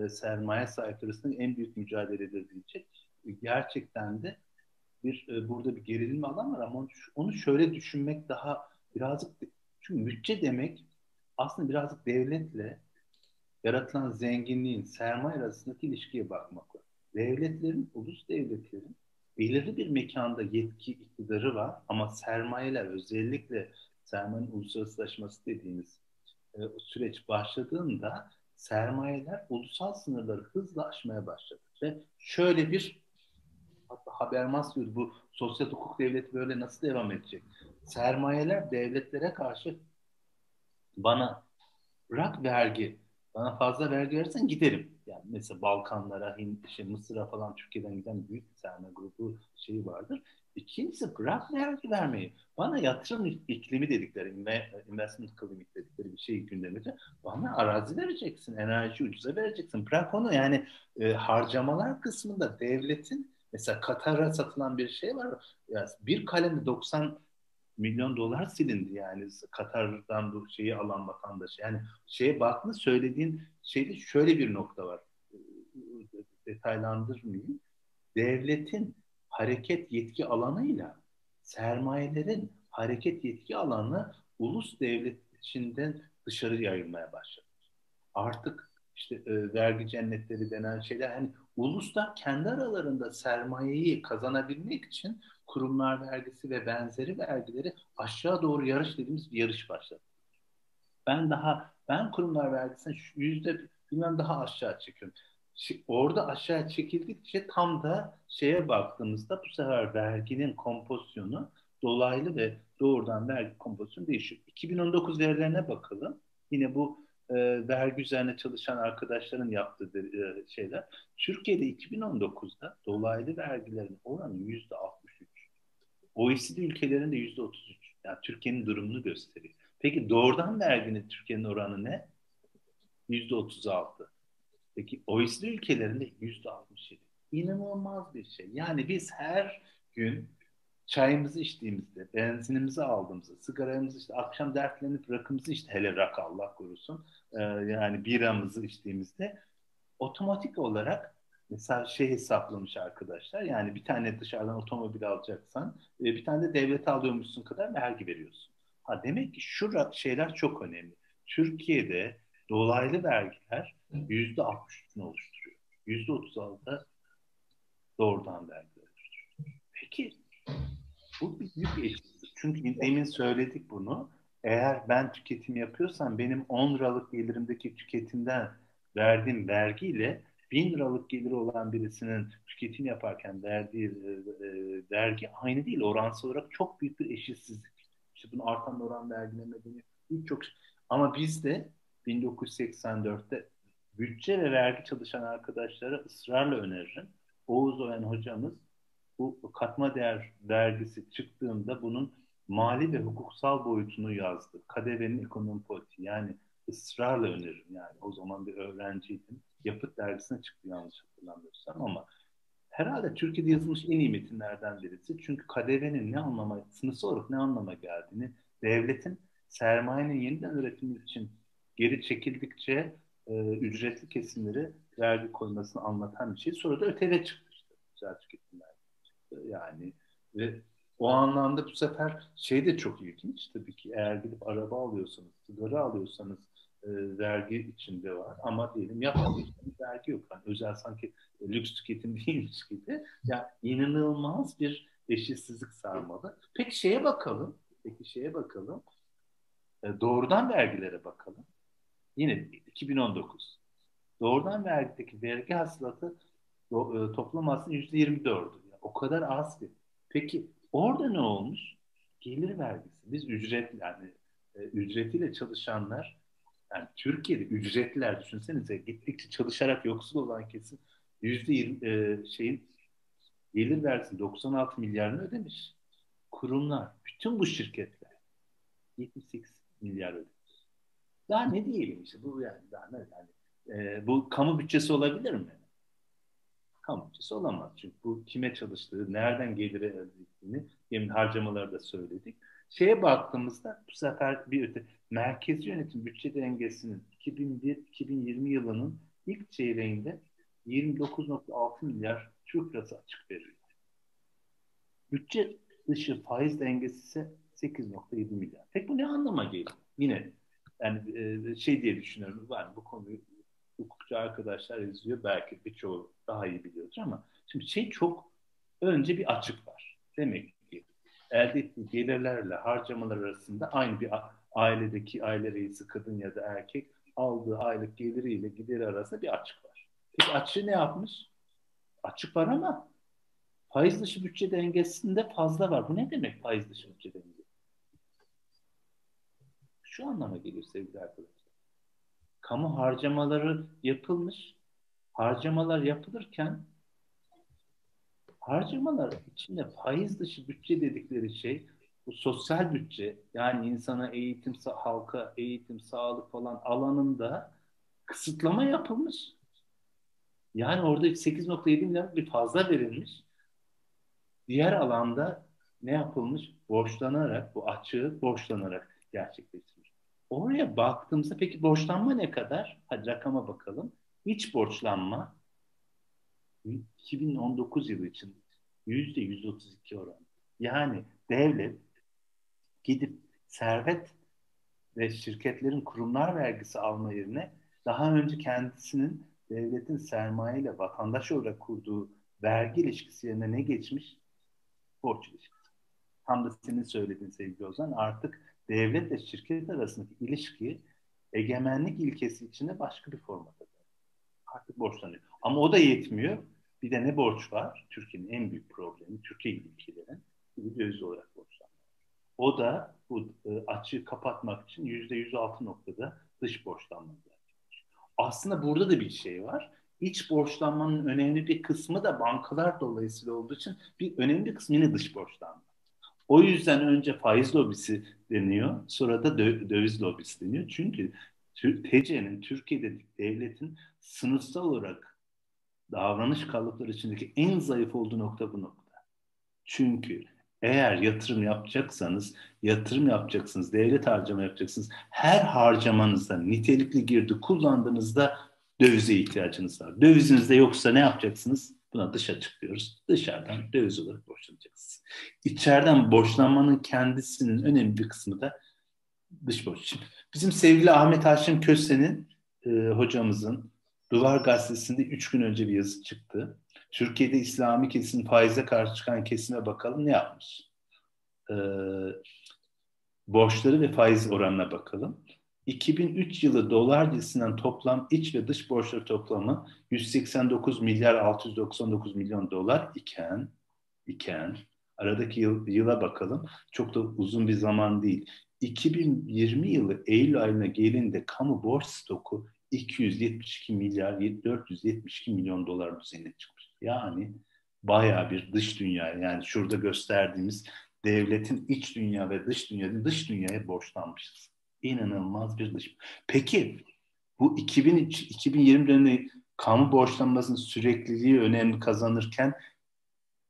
sermaye arasında en büyük mücadeledir diyecek. Gerçekten de bir burada bir gerilim alan var ama onu şöyle düşünmek daha birazcık çünkü bütçe demek aslında birazcık devletle yaratılan zenginliğin sermaye arasındaki ilişkiye bakmak var. Devletlerin, ulus devletlerin belirli bir mekanda yetki iktidarı var ama sermayeler özellikle sermayenin uluslararasılaşması dediğimiz e, süreç başladığında sermayeler ulusal sınırları hızla aşmaya başladı. Ve şöyle bir hatta Habermas diyor bu sosyal hukuk devleti böyle nasıl devam edecek? Sermayeler devletlere karşı bana bırak vergi, bana fazla vergi verirsen giderim. Yani mesela Balkanlara, Hint, şey, Mısır'a falan Türkiye'den giden büyük bir sermaye grubu şeyi vardır. İkincisi bırak vergi vermeyi. Bana yatırım iklimi dedikleri, investment climate dedikleri bir şey gündeminde. Bana arazi vereceksin, enerji ucuza vereceksin. Bırak onu yani e, harcamalar kısmında devletin Mesela Katar'a satılan bir şey var. Yani bir kalemde 90 milyon dolar silindi yani Katar'dan bu şeyi alan vatandaş. Yani şeye baktığında söylediğin şeyde şöyle bir nokta var. Detaylandırmayayım. devletin hareket yetki alanıyla sermayelerin hareket yetki alanı ulus devlet içinden dışarı yayılmaya başladı. Artık işte e, vergi cennetleri denen şeyler hani uluslar kendi aralarında sermayeyi kazanabilmek için kurumlar vergisi ve benzeri vergileri aşağı doğru yarış dediğimiz bir yarış başladı. Ben daha ben kurumlar vergisini yüzde bilmem daha aşağı çekiyorum. Orada aşağı çekildikçe tam da şeye baktığımızda bu sefer verginin kompozisyonu dolaylı ve doğrudan vergi kompozisyonu değişiyor. 2019 verilerine bakalım. Yine bu e, vergi üzerine çalışan arkadaşların yaptığı e, şeyler. Türkiye'de 2019'da dolaylı vergilerin oranı yüzde 63. OECD ülkelerinde yüzde 33. Yani Türkiye'nin durumunu gösteriyor. Peki doğrudan verginin Türkiye'nin oranı ne? Yüzde 36. Peki OECD ülkelerinde yüzde 67. İnanılmaz bir şey. Yani biz her gün çayımızı içtiğimizde, benzinimizi aldığımızda, sigaramızı işte akşam dertlenip rakımızı işte hele rak Allah korusun e, yani biramızı içtiğimizde otomatik olarak mesela şey hesaplamış arkadaşlar yani bir tane dışarıdan otomobil alacaksan e, bir tane de devlet alıyormuşsun kadar vergi veriyorsun. Ha demek ki şu şeyler çok önemli. Türkiye'de dolaylı vergiler yüzde 63'ünü oluşturuyor. Yüzde 36'da doğrudan vergi oluşturuyor. Peki bu bir büyük eşitsizlik. Çünkü demin söyledik bunu. Eğer ben tüketim yapıyorsam benim 10 liralık gelirimdeki tüketimden verdiğim vergiyle 1000 liralık geliri olan birisinin tüketim yaparken verdiği e, e, vergi aynı değil. Oransal olarak çok büyük bir eşitsizlik. İşte bunu artan oran vergileme deniyor. Çok ama biz de 1984'te bütçe ve vergi çalışan arkadaşlara ısrarla öneririm. Oğuz Oyan hocamız bu katma değer vergisi çıktığında bunun mali ve hukuksal boyutunu yazdı. KDV'nin ekonomi politiği yani ısrarla öneririm yani o zaman bir öğrenciydim. Yapıt dergisine çıktı yanlış hatırlamıyorsam ama herhalde Türkiye'de yazılmış en iyi metinlerden birisi. Çünkü KDV'nin ne anlama, sınıfsal olarak ne anlama geldiğini, devletin sermayenin yeniden üretimi için geri çekildikçe e, ücretli kesimleri vergi koymasını anlatan bir şey. Sonra da ÖTV çıktı işte. Güzel tüketimler yani ve o anlamda bu sefer şey de çok ilginç tabii ki eğer gidip araba alıyorsanız, sigara alıyorsanız e, vergi içinde var ama diyelim yapmadıysanız vergi yok. Yani özel sanki lüks tüketim değilmiş gibi. Ya yani inanılmaz bir eşitsizlik sarmalı. Peki şeye bakalım. Peki şeye bakalım. E, doğrudan vergilere bakalım. Yine 2019. Doğrudan vergideki vergi hasılatı do, e, toplam aslında %24'dü. O kadar az ki. Peki orada ne olmuş? Gelir vergisi. Biz ücret yani e, ücretiyle çalışanlar yani Türkiye'de ücretliler düşünsenize gittikçe çalışarak yoksul olan kesim yüzde e, şeyin gelir vergisi 96 milyarını ödemiş. Kurumlar, bütün bu şirketler 78 milyar ödemiş. Daha ne diyelim işte bu yani daha ne yani e, bu kamu bütçesi olabilir mi? Kamu bütçesi olamaz. Çünkü bu kime çalıştığı, nereden geliri elde ettiğini yemin harcamaları da söyledik. Şeye baktığımızda bu sefer bir öte merkezi yönetim bütçe dengesinin 2001-2020 yılının ilk çeyreğinde 29.6 milyar Türk lirası açık veriliyor. Bütçe dışı faiz dengesi ise 8.7 milyar. Peki bu ne anlama geliyor? Yine yani şey diye düşünüyorum. Var bu konuyu hukukçu arkadaşlar izliyor. Belki birçoğu daha iyi biliyordur ama şimdi şey çok önce bir açık var. Demek ki elde ettiği gelirlerle harcamalar arasında aynı bir ailedeki aile reisi kadın ya da erkek aldığı aylık geliriyle gideri arasında bir açık var. Peki açığı ne yapmış? Açık var ama faiz dışı bütçe dengesinde fazla var. Bu ne demek faiz dışı bütçe dengesi? Şu anlama geliyor sevgili arkadaşlar kamu harcamaları yapılmış. Harcamalar yapılırken harcamalar içinde faiz dışı bütçe dedikleri şey bu sosyal bütçe yani insana eğitim, halka eğitim, sağlık falan alanında kısıtlama yapılmış. Yani orada 8.7 milyar bir fazla verilmiş. Diğer alanda ne yapılmış? Borçlanarak, bu açığı borçlanarak gerçekleştirilmiş. Oraya baktığımızda peki borçlanma ne kadar? Hadi rakama bakalım. İç borçlanma 2019 yılı için yüzde 132 oran. Yani devlet gidip servet ve şirketlerin kurumlar vergisi alma yerine daha önce kendisinin devletin sermaye ile vatandaş olarak kurduğu vergi ilişkisi yerine ne geçmiş? Borç ilişkisi. Tam da senin söylediğin sevgili Ozan artık devlet ve şirket arasındaki ilişki egemenlik ilkesi içinde başka bir formada. Artık borçlanıyor. Ama o da yetmiyor. Bir de ne borç var? Türkiye'nin en büyük problemi, Türkiye gibi ülkelerin bir döviz olarak borçlanma. O da bu e, açığı kapatmak için yüzde yüz altı noktada dış borçlanma Aslında burada da bir şey var. İç borçlanmanın önemli bir kısmı da bankalar dolayısıyla olduğu için bir önemli bir kısmı yine dış borçlanma. O yüzden önce faiz lobisi deniyor, sonra da dö- döviz lobisi deniyor. Çünkü TC'nin, Türkiye'de devletin sınıfsal olarak davranış kalıpları içindeki en zayıf olduğu nokta bu nokta. Çünkü eğer yatırım yapacaksanız, yatırım yapacaksınız, devlet harcama yapacaksınız. Her harcamanızda nitelikli girdi kullandığınızda dövize ihtiyacınız var. Döviziniz de yoksa ne yapacaksınız? Buna dış açıklıyoruz. Dışarıdan döviz olarak borçlanacaksınız. İçeriden borçlanmanın kendisinin önemli bir kısmı da dış borç. Bizim sevgili Ahmet Haşim Köse'nin e, hocamızın Duvar Gazetesi'nde üç gün önce bir yazı çıktı. Türkiye'de İslami kesim faize karşı çıkan kesime bakalım ne yapmış? Ee, borçları ve faiz oranına bakalım. 2003 yılı dolar cinsinden toplam iç ve dış borçları toplamı 189 milyar 699 milyon dolar iken iken aradaki yıl, yıla bakalım. Çok da uzun bir zaman değil. 2020 yılı Eylül ayına gelinde kamu borç stoku 272 milyar 472 milyon dolar düzeyine çıkmış. Yani baya bir dış dünya yani şurada gösterdiğimiz devletin iç dünya ve dış dünya dış dünyaya borçlanmışız. İnanılmaz bir dış. Peki bu 2000, 2020 döneminde kamu borçlanmasının sürekliliği önemli kazanırken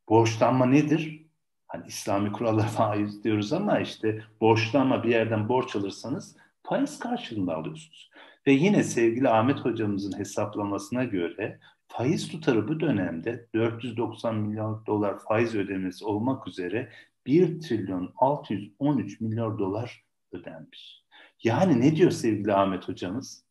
borçlanma nedir? Hani İslami kurallar faiz diyoruz ama işte borçlanma bir yerden borç alırsanız faiz karşılığında alıyorsunuz. Ve yine sevgili Ahmet hocamızın hesaplamasına göre faiz tutarı bu dönemde 490 milyon dolar faiz ödemesi olmak üzere 1 trilyon 613 milyar dolar ödenmiş. Yani ne diyor sevgili Ahmet hocamız?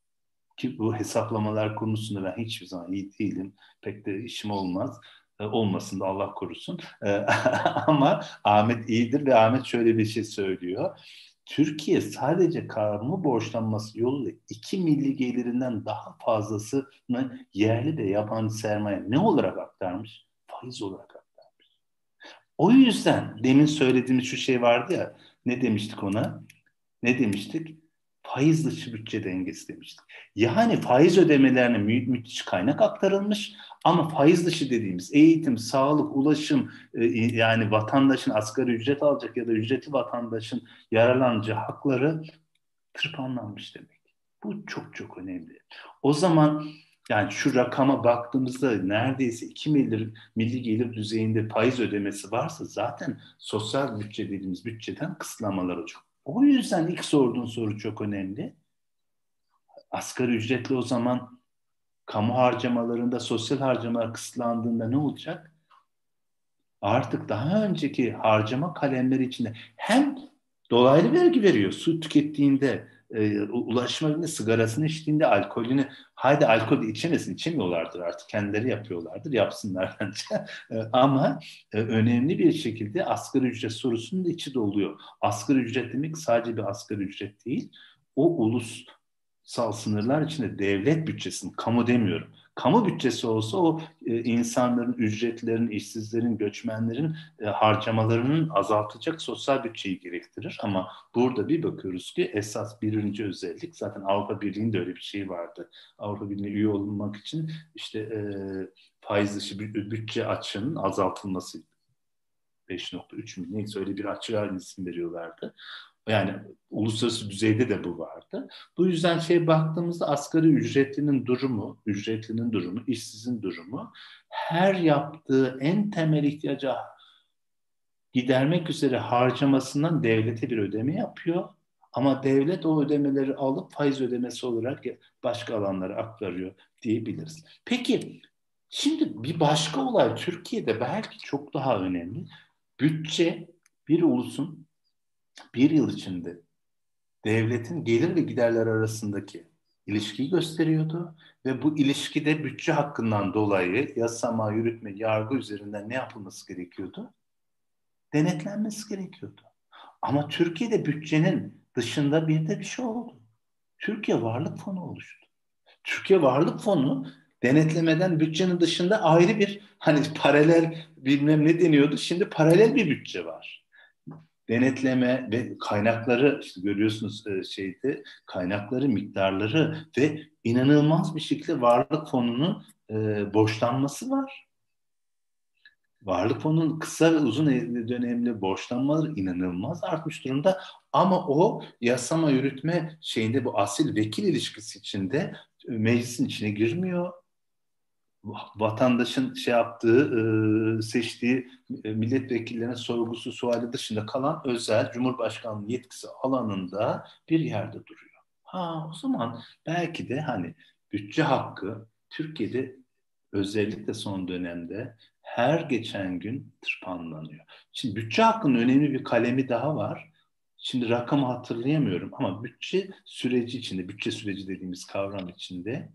Ki bu hesaplamalar konusunda ben hiçbir zaman iyi değilim. Pek de işim olmaz. E, olmasın da Allah korusun. E, ama Ahmet iyidir ve Ahmet şöyle bir şey söylüyor. Türkiye sadece kamu borçlanması yoluyla 2 milli gelirinden daha fazlasını yerli ve yabancı sermaye ne olarak aktarmış? Faiz olarak aktarmış. O yüzden demin söylediğimiz şu şey vardı ya ne demiştik ona? Ne demiştik? Faiz dışı bütçe dengesi demiştik. Yani faiz ödemelerine mü müthiş kaynak aktarılmış ama faiz dışı dediğimiz eğitim, sağlık, ulaşım e, yani vatandaşın asgari ücret alacak ya da ücreti vatandaşın yararlanacağı hakları tırpanlanmış demek. Bu çok çok önemli. O zaman yani şu rakama baktığımızda neredeyse 2 milli, milli gelir düzeyinde faiz ödemesi varsa zaten sosyal bütçe dediğimiz bütçeden kısıtlamalar olacak. O yüzden ilk sorduğun soru çok önemli. Asgari ücretli o zaman kamu harcamalarında sosyal harcamalar kısıtlandığında ne olacak? Artık daha önceki harcama kalemleri içinde hem dolaylı vergi veriyor su tükettiğinde, e, ulaşma sigarasını içtiğinde, alkolünü, haydi alkol içemesin, içemiyorlardır artık, kendileri yapıyorlardır, yapsınlar bence. E, ama e, önemli bir şekilde asgari ücret sorusunun da içi doluyor. Asgari ücret demek sadece bir asgari ücret değil, o ulus sal sınırlar içinde devlet bütçesinin, kamu demiyorum, kamu bütçesi olsa o e, insanların, ücretlerin, işsizlerin, göçmenlerin e, harcamalarının azaltacak sosyal bütçeyi gerektirir. Ama burada bir bakıyoruz ki esas birinci özellik zaten Avrupa Birliği'nde öyle bir şey vardı. Avrupa Birliği'ne üye olmak için işte e, faiz dışı bütçe açığının azaltılması 5.3 mi neyse öyle bir açığa isim veriyorlardı. Yani uluslararası düzeyde de bu vardı. Bu yüzden şey baktığımızda asgari ücretlinin durumu, ücretlinin durumu, işsizin durumu her yaptığı en temel ihtiyaca gidermek üzere harcamasından devlete bir ödeme yapıyor. Ama devlet o ödemeleri alıp faiz ödemesi olarak başka alanlara aktarıyor diyebiliriz. Peki Şimdi bir başka olay Türkiye'de belki çok daha önemli. Bütçe bir ulusun bir yıl içinde devletin gelir ve giderler arasındaki ilişkiyi gösteriyordu ve bu ilişkide bütçe hakkından dolayı yasama, yürütme, yargı üzerinden ne yapılması gerekiyordu? Denetlenmesi gerekiyordu. Ama Türkiye'de bütçenin dışında bir de bir şey oldu. Türkiye Varlık Fonu oluştu. Türkiye Varlık Fonu denetlemeden bütçenin dışında ayrı bir hani paralel bilmem ne deniyordu. Şimdi paralel bir bütçe var. Denetleme ve kaynakları işte görüyorsunuz e, şeyde kaynakları, miktarları ve inanılmaz bir şekilde varlık fonunun e, borçlanması var. Varlık fonunun kısa ve uzun dönemli borçlanmaları inanılmaz artmış durumda. Ama o yasama yürütme şeyinde bu asil vekil ilişkisi içinde meclisin içine girmiyor vatandaşın şey yaptığı, seçtiği milletvekillerine sorgusu, suali dışında kalan özel Cumhurbaşkanlığı yetkisi alanında bir yerde duruyor. Ha o zaman belki de hani bütçe hakkı Türkiye'de özellikle son dönemde her geçen gün tırpanlanıyor. Şimdi bütçe hakkının önemli bir kalemi daha var. Şimdi rakamı hatırlayamıyorum ama bütçe süreci içinde, bütçe süreci dediğimiz kavram içinde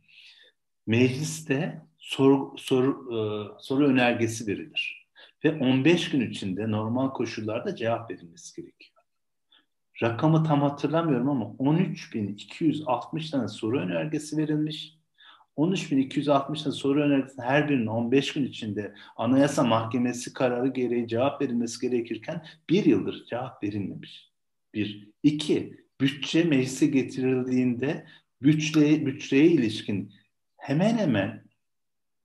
mecliste soru, soru, e, soru önergesi verilir. Ve 15 gün içinde normal koşullarda cevap verilmesi gerekiyor. Rakamı tam hatırlamıyorum ama 13.260 tane soru önergesi verilmiş. 13.260 tane soru önergesi her birinin 15 gün içinde Anayasa Mahkemesi kararı gereği cevap verilmesi gerekirken bir yıldır cevap verilmemiş. Bir. iki, bütçe meclise getirildiğinde bütçeye, bütçeye ilişkin hemen hemen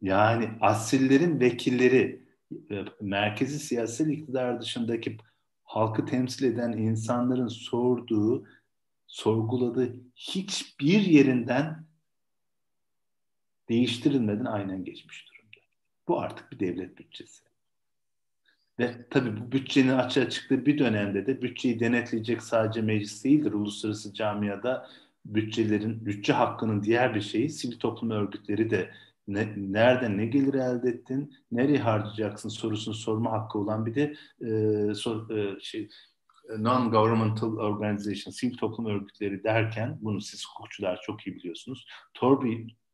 yani asillerin vekilleri e, merkezi siyasi iktidar dışındaki halkı temsil eden insanların sorduğu, sorguladığı hiçbir yerinden değiştirilmeden aynen geçmiş durumda. Bu artık bir devlet bütçesi. Ve tabii bu bütçenin açığa çıktığı bir dönemde de bütçeyi denetleyecek sadece meclis değildir. Uluslararası camiada bütçelerin, bütçe hakkının diğer bir şeyi sivil toplum örgütleri de ne, nereden ne gelir elde ettin, nereye harcayacaksın sorusunu sorma hakkı olan bir de e, sor, e, şey non-governmental organization, sivil toplum örgütleri derken bunu siz hukukçular çok iyi biliyorsunuz. Torba,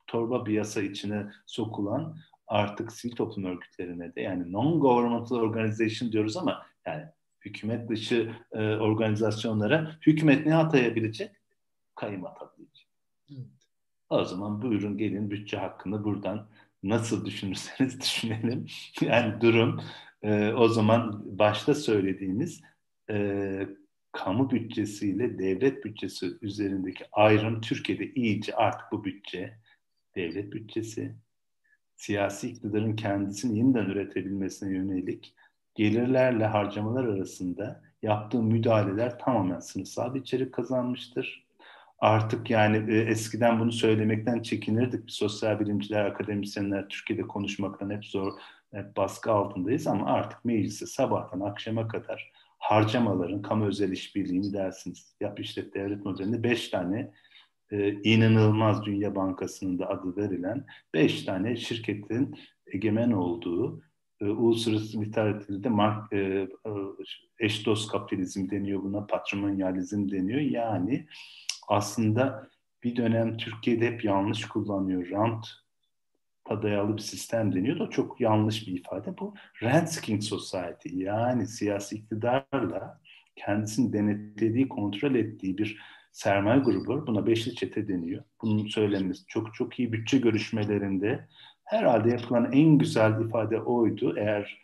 torba bir yasa içine sokulan artık sivil toplum örgütlerine de yani non-governmental organization diyoruz ama yani hükümet dışı e, organizasyonlara hükümet ne atayabilecek? Kayım atabilecek. O zaman buyurun gelin bütçe hakkında buradan nasıl düşünürseniz düşünelim. yani durum e, o zaman başta söylediğimiz e, kamu bütçesiyle devlet bütçesi üzerindeki ayrım Türkiye'de iyice artık bu bütçe devlet bütçesi siyasi iktidarın kendisini yeniden üretebilmesine yönelik gelirlerle harcamalar arasında yaptığı müdahaleler tamamen sınıfsal bir içerik kazanmıştır artık yani e, eskiden bunu söylemekten çekinirdik. Sosyal bilimciler, akademisyenler Türkiye'de konuşmaktan hep zor, hep baskı altındayız ama artık meclise sabahtan akşama kadar harcamaların kamu özel işbirliğini dersiniz. Yap işlet devlet modelinde beş tane e, inanılmaz Dünya Bankası'nın da adı verilen beş tane şirketin egemen olduğu e, uluslararası literatürde mark, e, e, eş dost kapitalizm deniyor buna, patrimonyalizm deniyor. Yani aslında bir dönem Türkiye'de hep yanlış kullanıyor. Rant dayalı bir sistem deniyor da çok yanlış bir ifade. Bu Rent-seeking Society yani siyasi iktidarla kendisini denetlediği, kontrol ettiği bir sermaye grubu buna beşli çete deniyor. Bunun söylenmesi çok çok iyi bütçe görüşmelerinde herhalde yapılan en güzel ifade oydu. Eğer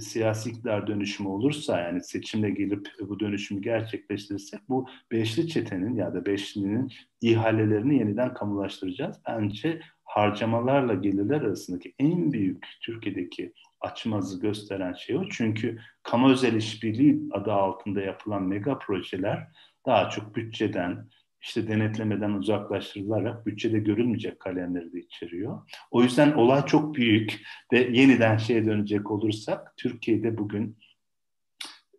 siyasi iktidar dönüşümü olursa yani seçimle gelip bu dönüşümü gerçekleştirirsek bu beşli çetenin ya da beşlinin ihalelerini yeniden kamulaştıracağız. Bence harcamalarla gelirler arasındaki en büyük Türkiye'deki açmazı gösteren şey o. Çünkü kamu özel işbirliği adı altında yapılan mega projeler daha çok bütçeden, işte denetlemeden uzaklaştırılarak bütçede görülmeyecek kalemleri de içeriyor. O yüzden olay çok büyük ve yeniden şeye dönecek olursak Türkiye'de bugün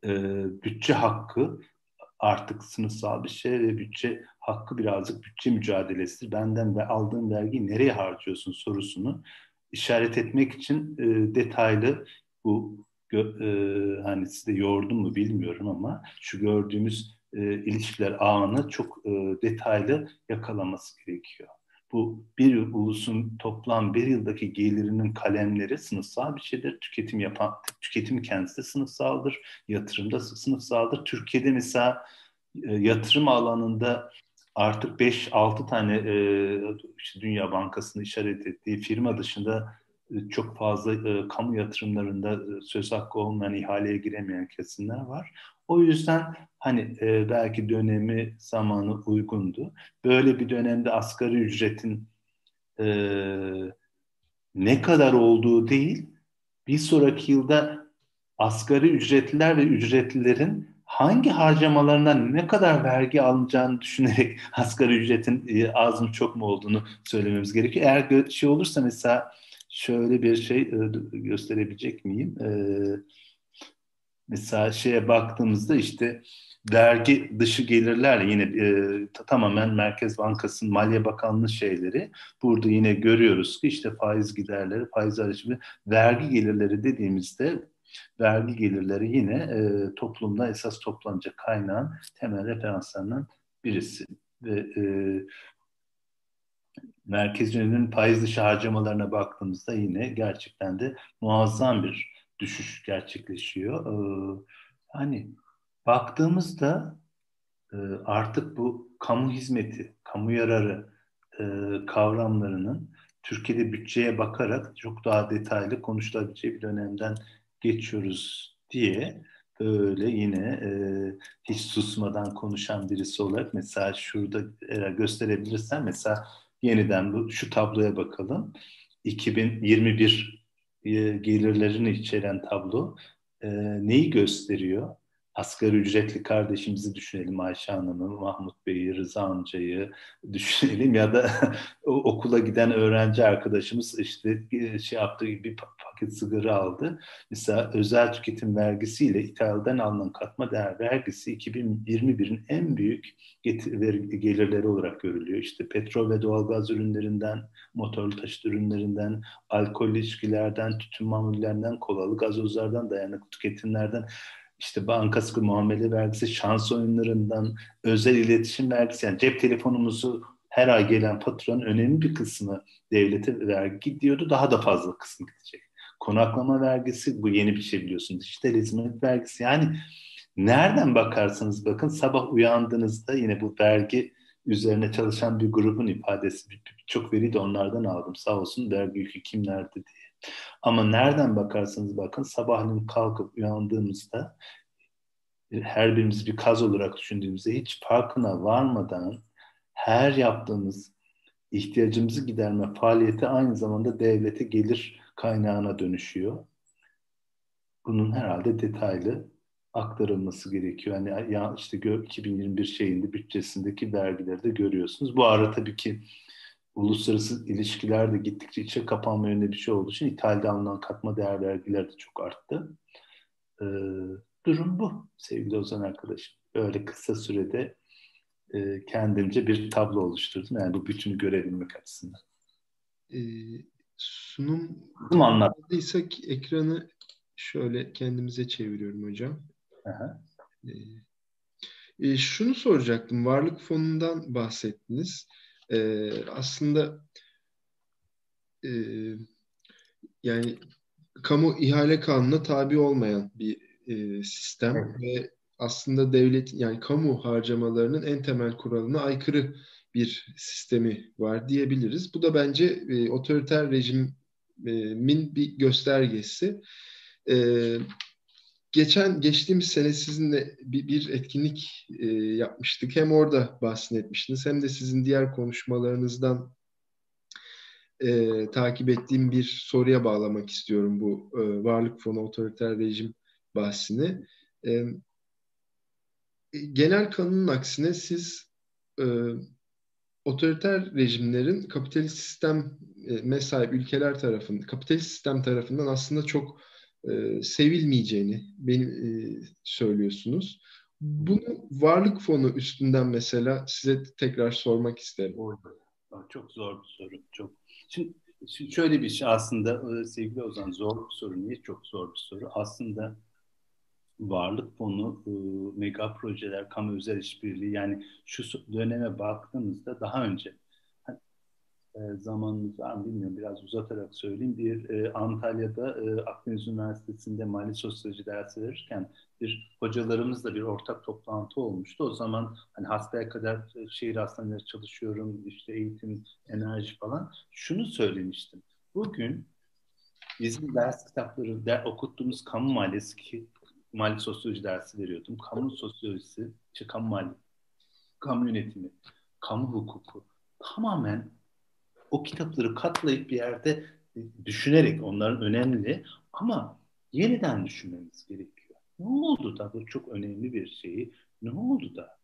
e, bütçe hakkı artık sınıfsal bir şey ve bütçe hakkı birazcık bütçe mücadelesidir. Benden ve aldığın vergiyi nereye harcıyorsun sorusunu işaret etmek için e, detaylı bu e, hani size yordum mu bilmiyorum ama şu gördüğümüz e, ilişkiler ağını çok e, detaylı yakalaması gerekiyor. Bu bir ulusun toplam bir yıldaki gelirinin kalemleri sınıfsal bir şeydir. Tüketim yapan, tüketim kendisi de sınıfsaldır. Yatırımda sınıfsaldır. Türkiye'de mesela e, yatırım alanında artık 5-6 tane e, işte Dünya Bankası'nın işaret ettiği firma dışında e, çok fazla e, kamu yatırımlarında e, söz hakkı olmayan, ihaleye giremeyen kesimler var. O yüzden hani e, belki dönemi, zamanı uygundu. Böyle bir dönemde asgari ücretin e, ne kadar olduğu değil, bir sonraki yılda asgari ücretliler ve ücretlilerin hangi harcamalarından ne kadar vergi alınacağını düşünerek asgari ücretin e, az mı çok mu olduğunu söylememiz gerekiyor. Eğer şey olursa mesela şöyle bir şey e, gösterebilecek miyim? E, mesela şeye baktığımızda işte vergi dışı gelirlerle yine e, tamamen Merkez Bankası'nın Maliye Bakanlığı şeyleri. Burada yine görüyoruz ki işte faiz giderleri, faiz harici vergi gelirleri dediğimizde vergi gelirleri yine e, toplumda esas toplanacak kaynağın temel referanslarından birisi. Ve e, merkez yönetimin faiz dışı harcamalarına baktığımızda yine gerçekten de muazzam bir düşüş gerçekleşiyor. Ee, hani baktığımızda e, artık bu kamu hizmeti, kamu yararı e, kavramlarının Türkiye'de bütçeye bakarak çok daha detaylı konuşulabileceği bir dönemden geçiyoruz diye böyle yine e, hiç susmadan konuşan birisi olarak mesela şurada eğer gösterebilirsen mesela yeniden bu şu tabloya bakalım. 2021 e, gelirlerini içeren tablo e, neyi gösteriyor? Asgari ücretli kardeşimizi düşünelim Ayşe Hanım'ı, Mahmut Bey'i, Rıza amcayı düşünelim ya da okula giden öğrenci arkadaşımız işte e, şey yaptığı bir paket sigara aldı. Mesela özel tüketim vergisiyle ithalden alınan katma değer vergisi 2021'in en büyük gelirleri olarak görülüyor. İşte petrol ve doğalgaz ürünlerinden, motorlu taşıt ürünlerinden, alkol ilişkilerden, tütün mamullerinden, kolalı gazozlardan, dayanıklı tüketimlerden işte bankası muamele vergisi, şans oyunlarından, özel iletişim vergisi yani cep telefonumuzu her ay gelen faturanın önemli bir kısmı devlete vergi gidiyordu. Daha da fazla kısmı gidecek. Konaklama vergisi bu yeni bir şey biliyorsunuz. Dijital hizmet vergisi yani nereden bakarsanız bakın sabah uyandığınızda yine bu vergi üzerine çalışan bir grubun ifadesi. Çok veri de onlardan aldım sağ olsun vergi yükü kimlerdi diye. Ama nereden bakarsanız bakın sabahleyin kalkıp uyandığımızda her birimiz bir kaz olarak düşündüğümüzde hiç farkına varmadan her yaptığımız ihtiyacımızı giderme faaliyeti aynı zamanda devlete gelir kaynağına dönüşüyor. Bunun herhalde detaylı aktarılması gerekiyor. Yani ya işte 2021 şeyinde bütçesindeki vergileri de görüyorsunuz. Bu ara tabii ki uluslararası ilişkiler de gittikçe içe kapanma yönünde bir şey olduğu için ithalde alınan katma değer vergiler de çok arttı. Ee, durum bu sevgili Ozan arkadaşım. Böyle kısa sürede e, kendimce bir tablo oluşturdum. Yani bu bütünü görebilmek açısından.
Ee, sunum
anlattıysak
ekranı şöyle kendimize çeviriyorum hocam.
Aha. Ee,
e, şunu soracaktım. Varlık fonundan bahsettiniz e, aslında e, yani kamu ihale kanununa tabi olmayan bir e, sistem evet. ve aslında devlet yani kamu harcamalarının en temel kuralına aykırı bir sistemi var diyebiliriz. Bu da bence e, otoriter rejimin bir göstergesi. E, geçen geçtiğimiz sene sizinle bir, bir etkinlik e, yapmıştık. Hem orada bahsetmiştiniz hem de sizin diğer konuşmalarınızdan e, takip ettiğim bir soruya bağlamak istiyorum bu e, varlık fonu otoriter rejim bahsini. E, genel kanunun aksine siz e, otoriter rejimlerin kapitalist sisteme sahip ülkeler tarafından, kapitalist sistem tarafından aslında çok e, sevilmeyeceğini benim e, söylüyorsunuz. Bunu varlık fonu üstünden mesela size tekrar sormak isterim.
Çok zor bir soru. Çok. Şimdi Şimdi şöyle bir şey aslında e, sevgili Ozan zor bir soru. Niye çok zor bir soru? Aslında varlık fonu, e, mega projeler, kamu özel işbirliği yani şu döneme baktığımızda daha önce e, zamanınız var bilmiyorum biraz uzatarak söyleyeyim. Bir e, Antalya'da e, Akdeniz Üniversitesi'nde mali sosyoloji dersi verirken bir hocalarımızla bir ortak toplantı olmuştu. O zaman hani hastaya kadar e, şehir hastaneleri çalışıyorum, işte eğitim, enerji falan. Şunu söylemiştim. Bugün bizim ders kitapları, der, okuttuğumuz kamu maliyesi ki mali sosyoloji dersi veriyordum. Kamu sosyolojisi, işte kamu mali, kamu yönetimi, kamu hukuku tamamen o kitapları katlayıp bir yerde e, düşünerek onların önemli ama yeniden düşünmemiz gerekiyor. Ne oldu da bu çok önemli bir şeyi ne oldu da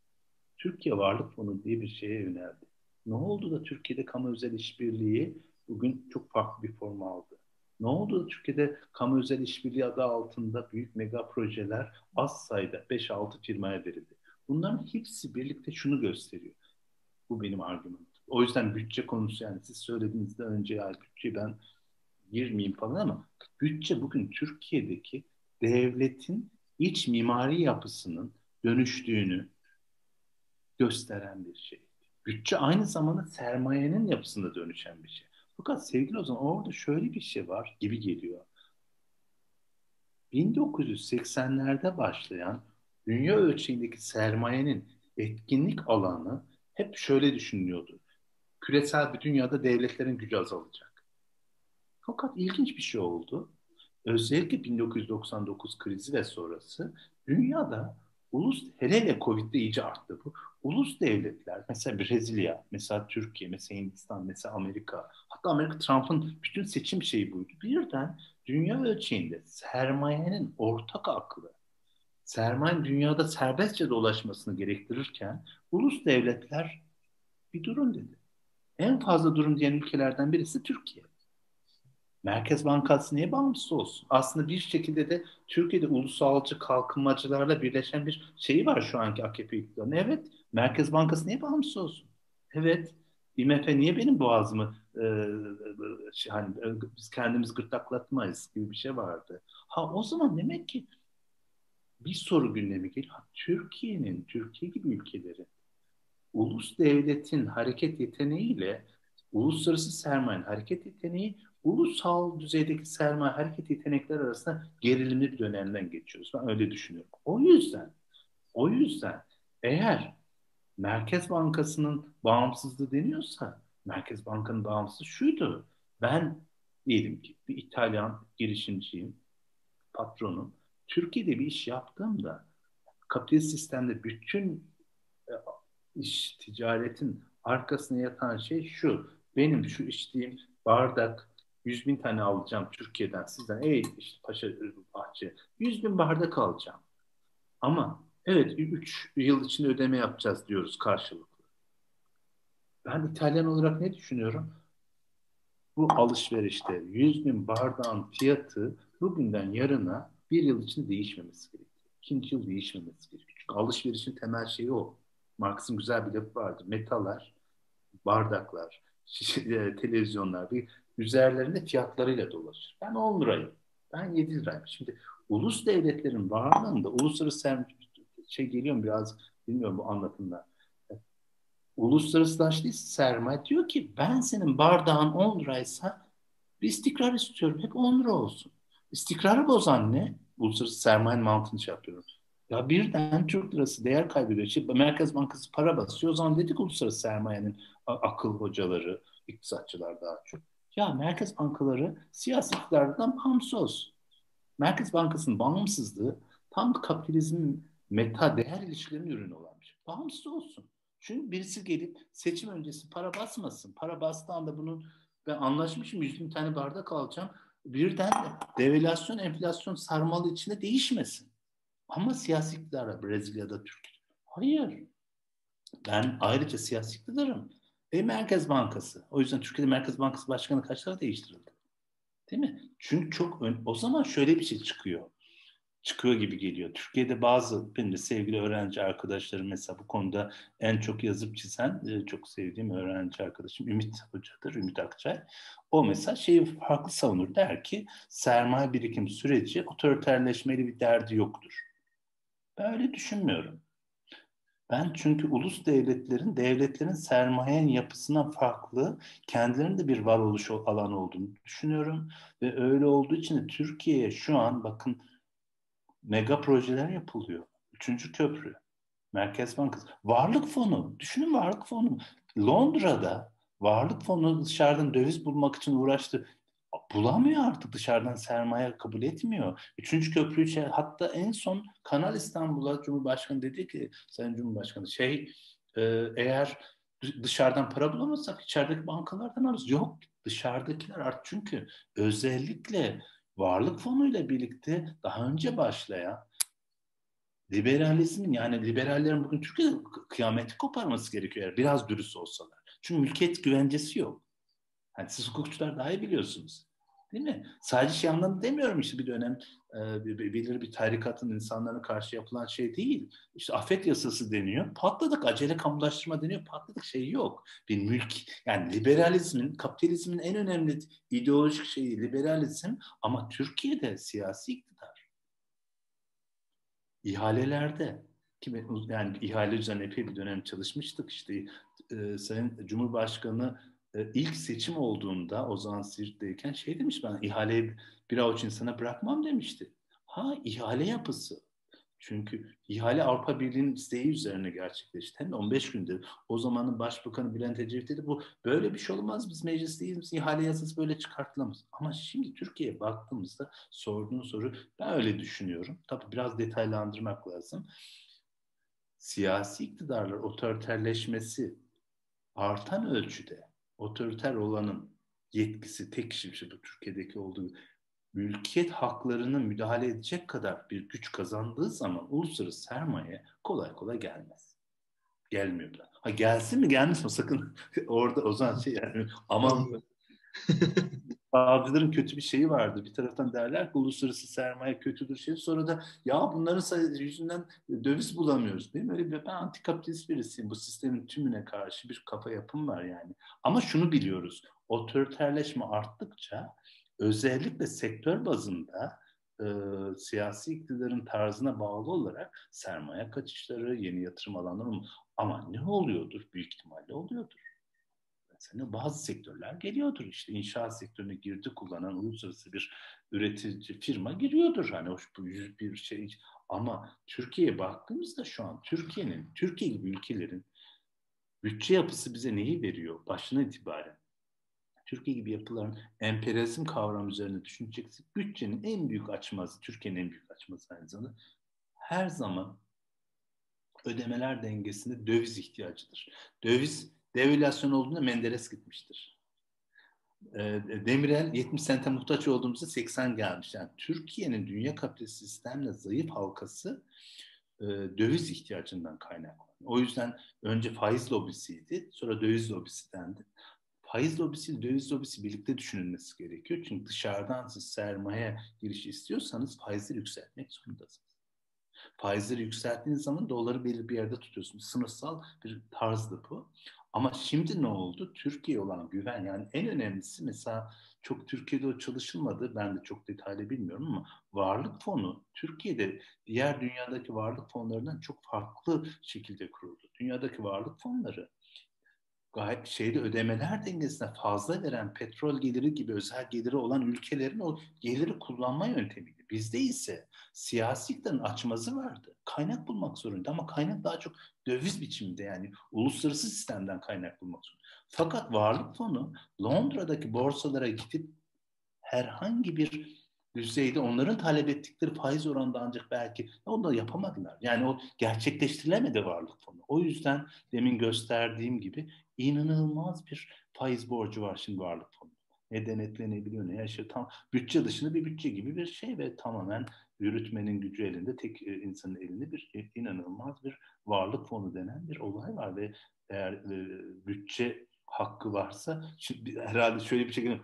Türkiye Varlık Fonu diye bir şeye yöneldi? Ne oldu da Türkiye'de kamu özel işbirliği bugün çok farklı bir form aldı? Ne oldu da Türkiye'de kamu özel işbirliği adı altında büyük mega projeler az sayıda 5-6 firmaya verildi? Bunların hepsi birlikte şunu gösteriyor. Bu benim argümanım. O yüzden bütçe konusu yani siz söylediğinizde önce ya bütçe ben girmeyeyim falan ama bütçe bugün Türkiye'deki devletin iç mimari yapısının dönüştüğünü gösteren bir şey. Bütçe aynı zamanda sermayenin yapısında dönüşen bir şey. Fakat sevgili o zaman orada şöyle bir şey var gibi geliyor. 1980'lerde başlayan dünya ölçeğindeki sermayenin etkinlik alanı hep şöyle düşünülüyordu küresel bir dünyada devletlerin gücü azalacak. Fakat ilginç bir şey oldu. Özellikle 1999 krizi ve sonrası dünyada ulus hele hele Covid'de iyice arttı bu. Ulus devletler mesela Brezilya, mesela Türkiye, mesela Hindistan, mesela Amerika hatta Amerika Trump'ın bütün seçim şeyi buydu. Birden dünya ölçeğinde sermayenin ortak aklı, sermayenin dünyada serbestçe dolaşmasını gerektirirken ulus devletler bir durun dedi en fazla durum diyen ülkelerden birisi Türkiye. Merkez Bankası niye bağımsız olsun? Aslında bir şekilde de Türkiye'de ulusalcı kalkınmacılarla birleşen bir şeyi var şu anki AKP iktidarının. Evet, Merkez Bankası niye bağımsız olsun? Evet, IMF niye benim boğazımı e, hani, biz kendimiz gırtlaklatmayız gibi bir şey vardı. Ha o zaman demek ki bir soru gündemi geliyor. Türkiye'nin, Türkiye gibi ülkelerin ulus devletin hareket yeteneğiyle uluslararası sermayenin hareket yeteneği ulusal düzeydeki sermaye hareket yetenekler arasında gerilimli bir dönemden geçiyoruz. Ben öyle düşünüyorum. O yüzden o yüzden eğer Merkez Bankası'nın bağımsızlığı deniyorsa Merkez Banka'nın bağımsızlığı şuydu. Ben diyelim ki bir İtalyan girişimciyim, patronum. Türkiye'de bir iş yaptığımda kapitalist sistemde bütün iş ticaretin arkasına yatan şey şu. Benim şu içtiğim bardak 100 bin tane alacağım Türkiye'den sizden. Ey işte Paşa Bahçe 100 bin bardak alacağım. Ama evet 3 yıl içinde ödeme yapacağız diyoruz karşılıklı. Ben İtalyan olarak ne düşünüyorum? Bu alışverişte 100 bin bardağın fiyatı bugünden yarına bir yıl için değişmemesi gerekiyor. İkinci yıl değişmemesi gerekiyor. Çünkü alışverişin temel şeyi o. Marx'ın güzel bir lafı vardı. Metalar, bardaklar, şişe, e, televizyonlar bir üzerlerinde fiyatlarıyla dolaşır. Ben 10 lirayım. Ben 7 lirayım. Şimdi ulus devletlerin varlığında uluslararası şey geliyor biraz bilmiyorum bu anlatımda. Uluslararası sermaye diyor ki ben senin bardağın 10 liraysa bir istikrar istiyorum. Hep 10 lira olsun. İstikrarı bozan ne? Uluslararası sermayenin mantığını şey yapıyorum. Ya birden Türk lirası değer kaybediyor. İşte Merkez Bankası para basıyor. O zaman dedik uluslararası sermayenin akıl hocaları, iktisatçılar daha çok. Ya merkez bankaları siyasi iktidardan bağımsız Merkez Bankası'nın bağımsızlığı tam kapitalizmin meta değer ilişkilerinin ürünü olan bir şey. Bağımsız olsun. Çünkü birisi gelip seçim öncesi para basmasın. Para bastığı anda bunun ben anlaşmışım 100 bin tane bardak alacağım. Birden devalüasyon, enflasyon sarmalı içinde değişmesin. Ama siyasi iktidara Brezilya'da Türkiye. Hayır. Ben ayrıca siyasi iktidarım. Ve Merkez Bankası. O yüzden Türkiye'de Merkez Bankası Başkanı kaç defa değiştirildi? Değil mi? Çünkü çok ön... o zaman şöyle bir şey çıkıyor. çıkıyor gibi geliyor. Türkiye'de bazı benim de sevgili öğrenci arkadaşlarım mesela bu konuda en çok yazıp çizen e, çok sevdiğim öğrenci arkadaşım Ümit Hoca'dır, Ümit Akçay. O mesela şeyi farklı savunur. Der ki sermaye birikim süreci otoriterleşmeli bir derdi yoktur. Ben öyle düşünmüyorum. Ben çünkü ulus devletlerin, devletlerin sermayenin yapısına farklı, kendilerinin de bir varoluş alanı olduğunu düşünüyorum. Ve öyle olduğu için de Türkiye'ye şu an bakın mega projeler yapılıyor. Üçüncü köprü, Merkez Bankası, Varlık Fonu. Düşünün Varlık Fonu. Londra'da Varlık Fonu dışarıdan döviz bulmak için uğraştı. Bulamıyor artık dışarıdan sermaye kabul etmiyor. Üçüncü köprü için hatta en son Kanal İstanbul'a Cumhurbaşkanı dedi ki Sayın Cumhurbaşkanı şey e, eğer dışarıdan para bulamazsak içerideki bankalardan alırız. Yok dışarıdakiler artık çünkü özellikle varlık fonuyla birlikte daha önce başlayan liberalizm yani liberallerin bugün Türkiye'de kıyameti koparması gerekiyor biraz dürüst olsalar. Çünkü mülkiyet güvencesi yok. Yani siz hukukçular daha iyi biliyorsunuz. Değil mi? Sadece şey anlamda demiyorum işte bir dönem e, belirli bir tarikatın insanlarına karşı yapılan şey değil. İşte afet yasası deniyor. Patladık. Acele kamulaştırma deniyor. Patladık şey yok. Bir mülk yani liberalizmin, kapitalizmin en önemli ideolojik şeyi liberalizm ama Türkiye'de siyasi iktidar. İhalelerde yani ihale üzerine epey bir dönem çalışmıştık. İşte e, Sayın Cumhurbaşkanı ilk seçim olduğunda o zaman Siirt'teyken şey demiş bana ihaleyi bir avuç insana bırakmam demişti. Ha ihale yapısı. Çünkü ihale Avrupa Birliği'nin isteği üzerine gerçekleşti. Hem de 15 günde. O zamanın Başbakanı Bülent Ecevit dedi bu böyle bir şey olmaz. Biz meclisteyiz. İhale yasası böyle çıkartılamaz. Ama şimdi Türkiye'ye baktığımızda sorduğun soru ben öyle düşünüyorum. Tabii biraz detaylandırmak lazım. Siyasi iktidarlar otoriterleşmesi artan ölçüde otoriter olanın yetkisi tek kişi bu Türkiye'deki olduğu mülkiyet haklarını müdahale edecek kadar bir güç kazandığı zaman uluslararası sermaye kolay kolay gelmez. Gelmiyor da. Ha gelsin mi gelmesin mi sakın orada o zaman şey yani aman Savcıların kötü bir şeyi vardı. Bir taraftan derler ki uluslararası sermaye kötüdür şey. Sonra da ya bunların yüzünden döviz bulamıyoruz değil mi? Öyle bir, ben antikapitalist birisiyim. Bu sistemin tümüne karşı bir kafa yapım var yani. Ama şunu biliyoruz. Otoriterleşme arttıkça özellikle sektör bazında e, siyasi iktidarın tarzına bağlı olarak sermaye kaçışları, yeni yatırım alanları ama ne oluyordur? Büyük ihtimalle oluyordur sene bazı sektörler geliyordur. İşte inşaat sektörüne girdi kullanan uluslararası bir üretici firma giriyordur. Hani hoş yüz bir şey ama Türkiye'ye baktığımızda şu an Türkiye'nin, Türkiye gibi ülkelerin bütçe yapısı bize neyi veriyor başına itibaren? Türkiye gibi yapıların emperyalizm kavramı üzerine düşüneceksek bütçenin en büyük açması, Türkiye'nin en büyük açması aynı zamanda her zaman ödemeler dengesinde döviz ihtiyacıdır. Döviz devalüasyon olduğunda Menderes gitmiştir. Ee, Demirel 70 sente muhtaç olduğumuzda 80 gelmiş. Yani Türkiye'nin dünya kapitalist sistemle zayıf halkası e, döviz ihtiyacından kaynaklanıyor. O yüzden önce faiz lobisiydi, sonra döviz lobisi dendi. Faiz lobisi, döviz lobisi birlikte düşünülmesi gerekiyor. Çünkü dışarıdan siz sermaye girişi istiyorsanız faizleri yükseltmek zorundasınız. Faizleri yükselttiğiniz zaman doları belirli bir yerde tutuyorsunuz. Sınırsal bir tarzdı bu. Ama şimdi ne oldu? Türkiye olan güven yani en önemlisi mesela çok Türkiye'de o çalışılmadı. Ben de çok detaylı bilmiyorum ama varlık fonu Türkiye'de diğer dünyadaki varlık fonlarından çok farklı şekilde kuruldu. Dünyadaki varlık fonları gayet şeyde ödemeler dengesine fazla veren petrol geliri gibi özel geliri olan ülkelerin o geliri kullanma yöntemiydi. Bizde ise siyasi iktidarın açmazı vardı. Kaynak bulmak zorunda ama kaynak daha çok döviz biçiminde yani uluslararası sistemden kaynak bulmak zorunda. Fakat varlık fonu Londra'daki borsalara gidip herhangi bir düzeyde onların talep ettikleri faiz oranında ancak belki onu da yapamadılar. Yani o gerçekleştirilemedi varlık fonu. O yüzden demin gösterdiğim gibi inanılmaz bir faiz borcu var şimdi varlık fonu. Ne denetlenebiliyor ne yaşıyor. Tam bütçe dışında bir bütçe gibi bir şey ve tamamen yürütmenin gücü elinde tek e, insanın elinde bir e, inanılmaz bir varlık fonu denen bir olay var ve eğer e, bütçe hakkı varsa şimdi herhalde şöyle bir şekilde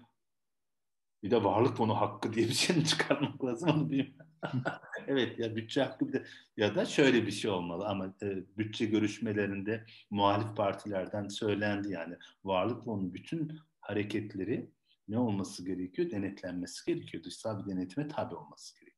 bir de varlık fonu hakkı diye bir şey çıkarmak lazım onu bilmiyorum. evet ya bütçe hakkı bir de ya da şöyle bir şey olmalı ama e, bütçe görüşmelerinde muhalif partilerden söylendi yani varlık fonunun bütün hareketleri ne olması gerekiyor? Denetlenmesi gerekiyor. Dışsal bir denetime tabi olması gerekiyor.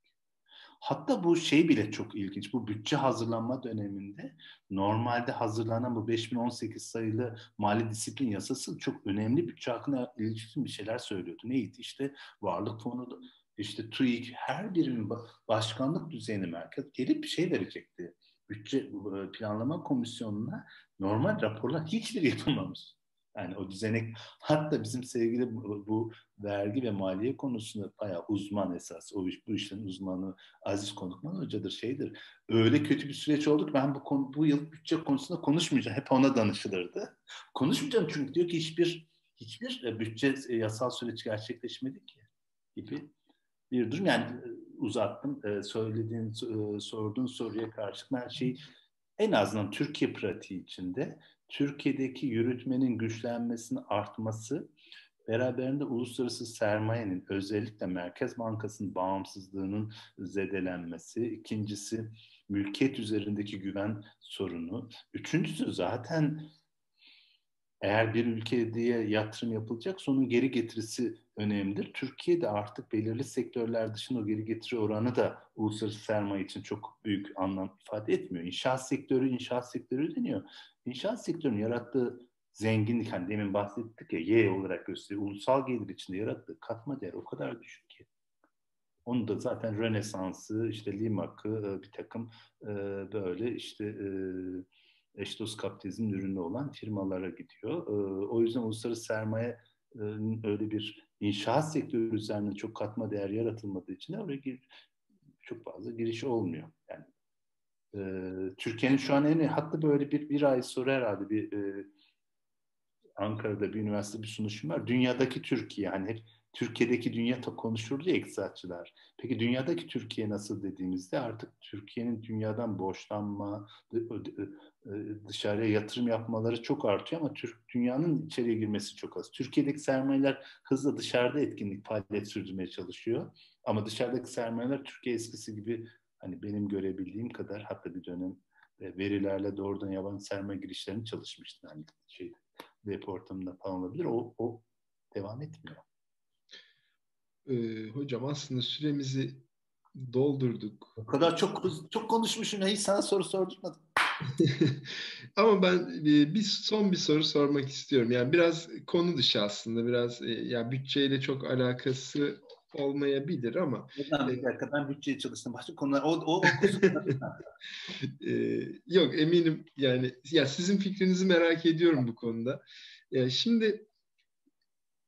Hatta bu şey bile çok ilginç. Bu bütçe hazırlanma döneminde normalde hazırlanan bu 5018 sayılı mali disiplin yasası çok önemli bütçe hakkına ilişkin bir şeyler söylüyordu. Neydi? İşte varlık fonu, işte TÜİK her birimin başkanlık düzeyini merkez gelip bir şey verecekti. Bütçe planlama komisyonuna normal raporlar hiçbir yapılmamış. Yani o düzenek hatta bizim sevgili bu, bu vergi ve maliye konusunda bayağı uzman esas. O iş, bu işlerin uzmanı Aziz Konukman hocadır şeydir. Öyle kötü bir süreç oldu ki ben bu konu, bu yıl bütçe konusunda konuşmayacağım. Hep ona danışılırdı. Konuşmayacağım çünkü diyor ki hiçbir hiçbir e, bütçe e, yasal süreç gerçekleşmedi ki gibi bir durum. Yani e, uzattım. Söylediğin, sorduğun soruya karşı ben şey en azından Türkiye pratiği içinde Türkiye'deki yürütmenin güçlenmesinin artması beraberinde uluslararası sermayenin özellikle Merkez Bankası'nın bağımsızlığının zedelenmesi, ikincisi mülkiyet üzerindeki güven sorunu, üçüncüsü zaten eğer bir ülkeye yatırım yapılacak onun geri getirisi önemlidir. Türkiye'de artık belirli sektörler dışında o geri getiri oranı da uluslararası sermaye için çok büyük anlam ifade etmiyor. İnşaat sektörü inşaat sektörü deniyor. İnşaat sektörünün yarattığı zenginlik, hani demin bahsettik ya Y olarak gösteriyor. Ulusal gelir içinde yarattığı katma değer o kadar düşük ki. Onu da zaten Rönesans'ı, işte Limak'ı e, bir takım e, böyle işte e, eşdost kapitalizmin ürünü olan firmalara gidiyor. O yüzden uluslararası sermaye öyle bir inşaat sektörü üzerinde çok katma değer yaratılmadığı için de oraya gir, çok fazla giriş olmuyor. Yani e, Türkiye'nin şu an en hatta böyle bir bir ay sonra herhalde bir e, Ankara'da bir üniversite bir sunuşum var. Dünyadaki Türkiye hani hep Türkiye'deki dünya konuşurdu ya iktisatçılar. Peki dünyadaki Türkiye nasıl dediğimizde artık Türkiye'nin dünyadan borçlanma, dışarıya yatırım yapmaları çok artıyor ama Türk dünyanın içeriye girmesi çok az. Türkiye'deki sermayeler hızla dışarıda etkinlik faaliyet sürdürmeye çalışıyor. Ama dışarıdaki sermayeler Türkiye eskisi gibi hani benim görebildiğim kadar hatta bir dönem verilerle doğrudan yabancı sermaye girişlerini çalışmıştı. Hani şey web ortamında falan olabilir. O, o devam etmiyor.
Ee, hocam aslında süremizi doldurduk.
O kadar çok çok konuşmuşum hiç sana soru sordurmadım.
Ama ben e, bir son bir soru sormak istiyorum. Yani biraz konu dışı aslında biraz e, yani bütçeyle çok alakası olmayabilir ama.
Ben bir dakika ben bütçeye çalıştım. Başka konular o o, o
e, Yok eminim yani ya sizin fikrinizi merak ediyorum bu konuda. Ya şimdi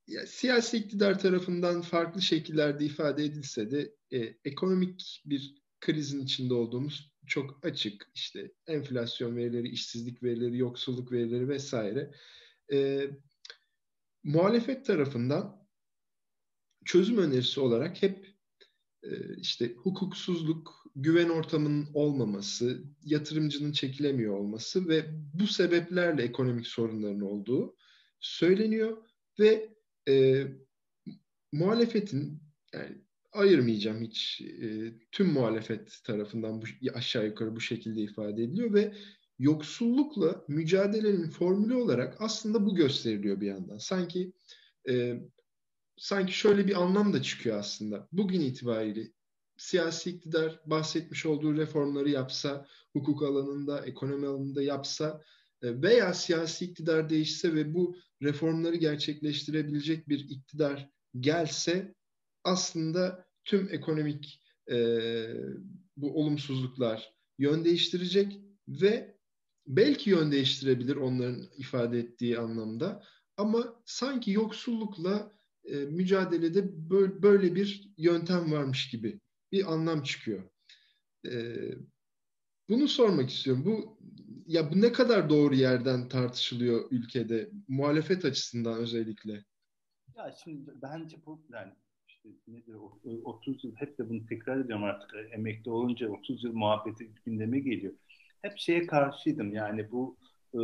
ya, siyasi iktidar tarafından farklı şekillerde ifade edilse de e, ekonomik bir krizin içinde olduğumuz çok açık. İşte enflasyon verileri, işsizlik verileri, yoksulluk verileri vesaire. E, muhalefet tarafından çözüm önerisi olarak hep e, işte hukuksuzluk, güven ortamının olmaması, yatırımcının çekilemiyor olması ve bu sebeplerle ekonomik sorunların olduğu söyleniyor ve e, muhalefetin yani ayırmayacağım hiç e, tüm muhalefet tarafından bu, aşağı yukarı bu şekilde ifade ediliyor ve yoksullukla mücadelenin formülü olarak aslında bu gösteriliyor bir yandan. Sanki e, sanki şöyle bir anlam da çıkıyor aslında. Bugün itibariyle siyasi iktidar bahsetmiş olduğu reformları yapsa, hukuk alanında, ekonomi alanında yapsa veya siyasi iktidar değişse ve bu reformları gerçekleştirebilecek bir iktidar gelse aslında tüm ekonomik e, bu olumsuzluklar yön değiştirecek ve belki yön değiştirebilir onların ifade ettiği anlamda ama sanki yoksullukla e, mücadelede böyle, böyle bir yöntem varmış gibi bir anlam çıkıyor. E, bunu sormak istiyorum. Bu ya bu ne kadar doğru yerden tartışılıyor ülkede muhalefet açısından özellikle?
Ya şimdi bence bu yani işte nedir 30 yıl hep de bunu tekrar ediyorum artık emekli olunca 30 yıl muhabbeti gündeme geliyor. Hep şeye karşıydım yani bu e,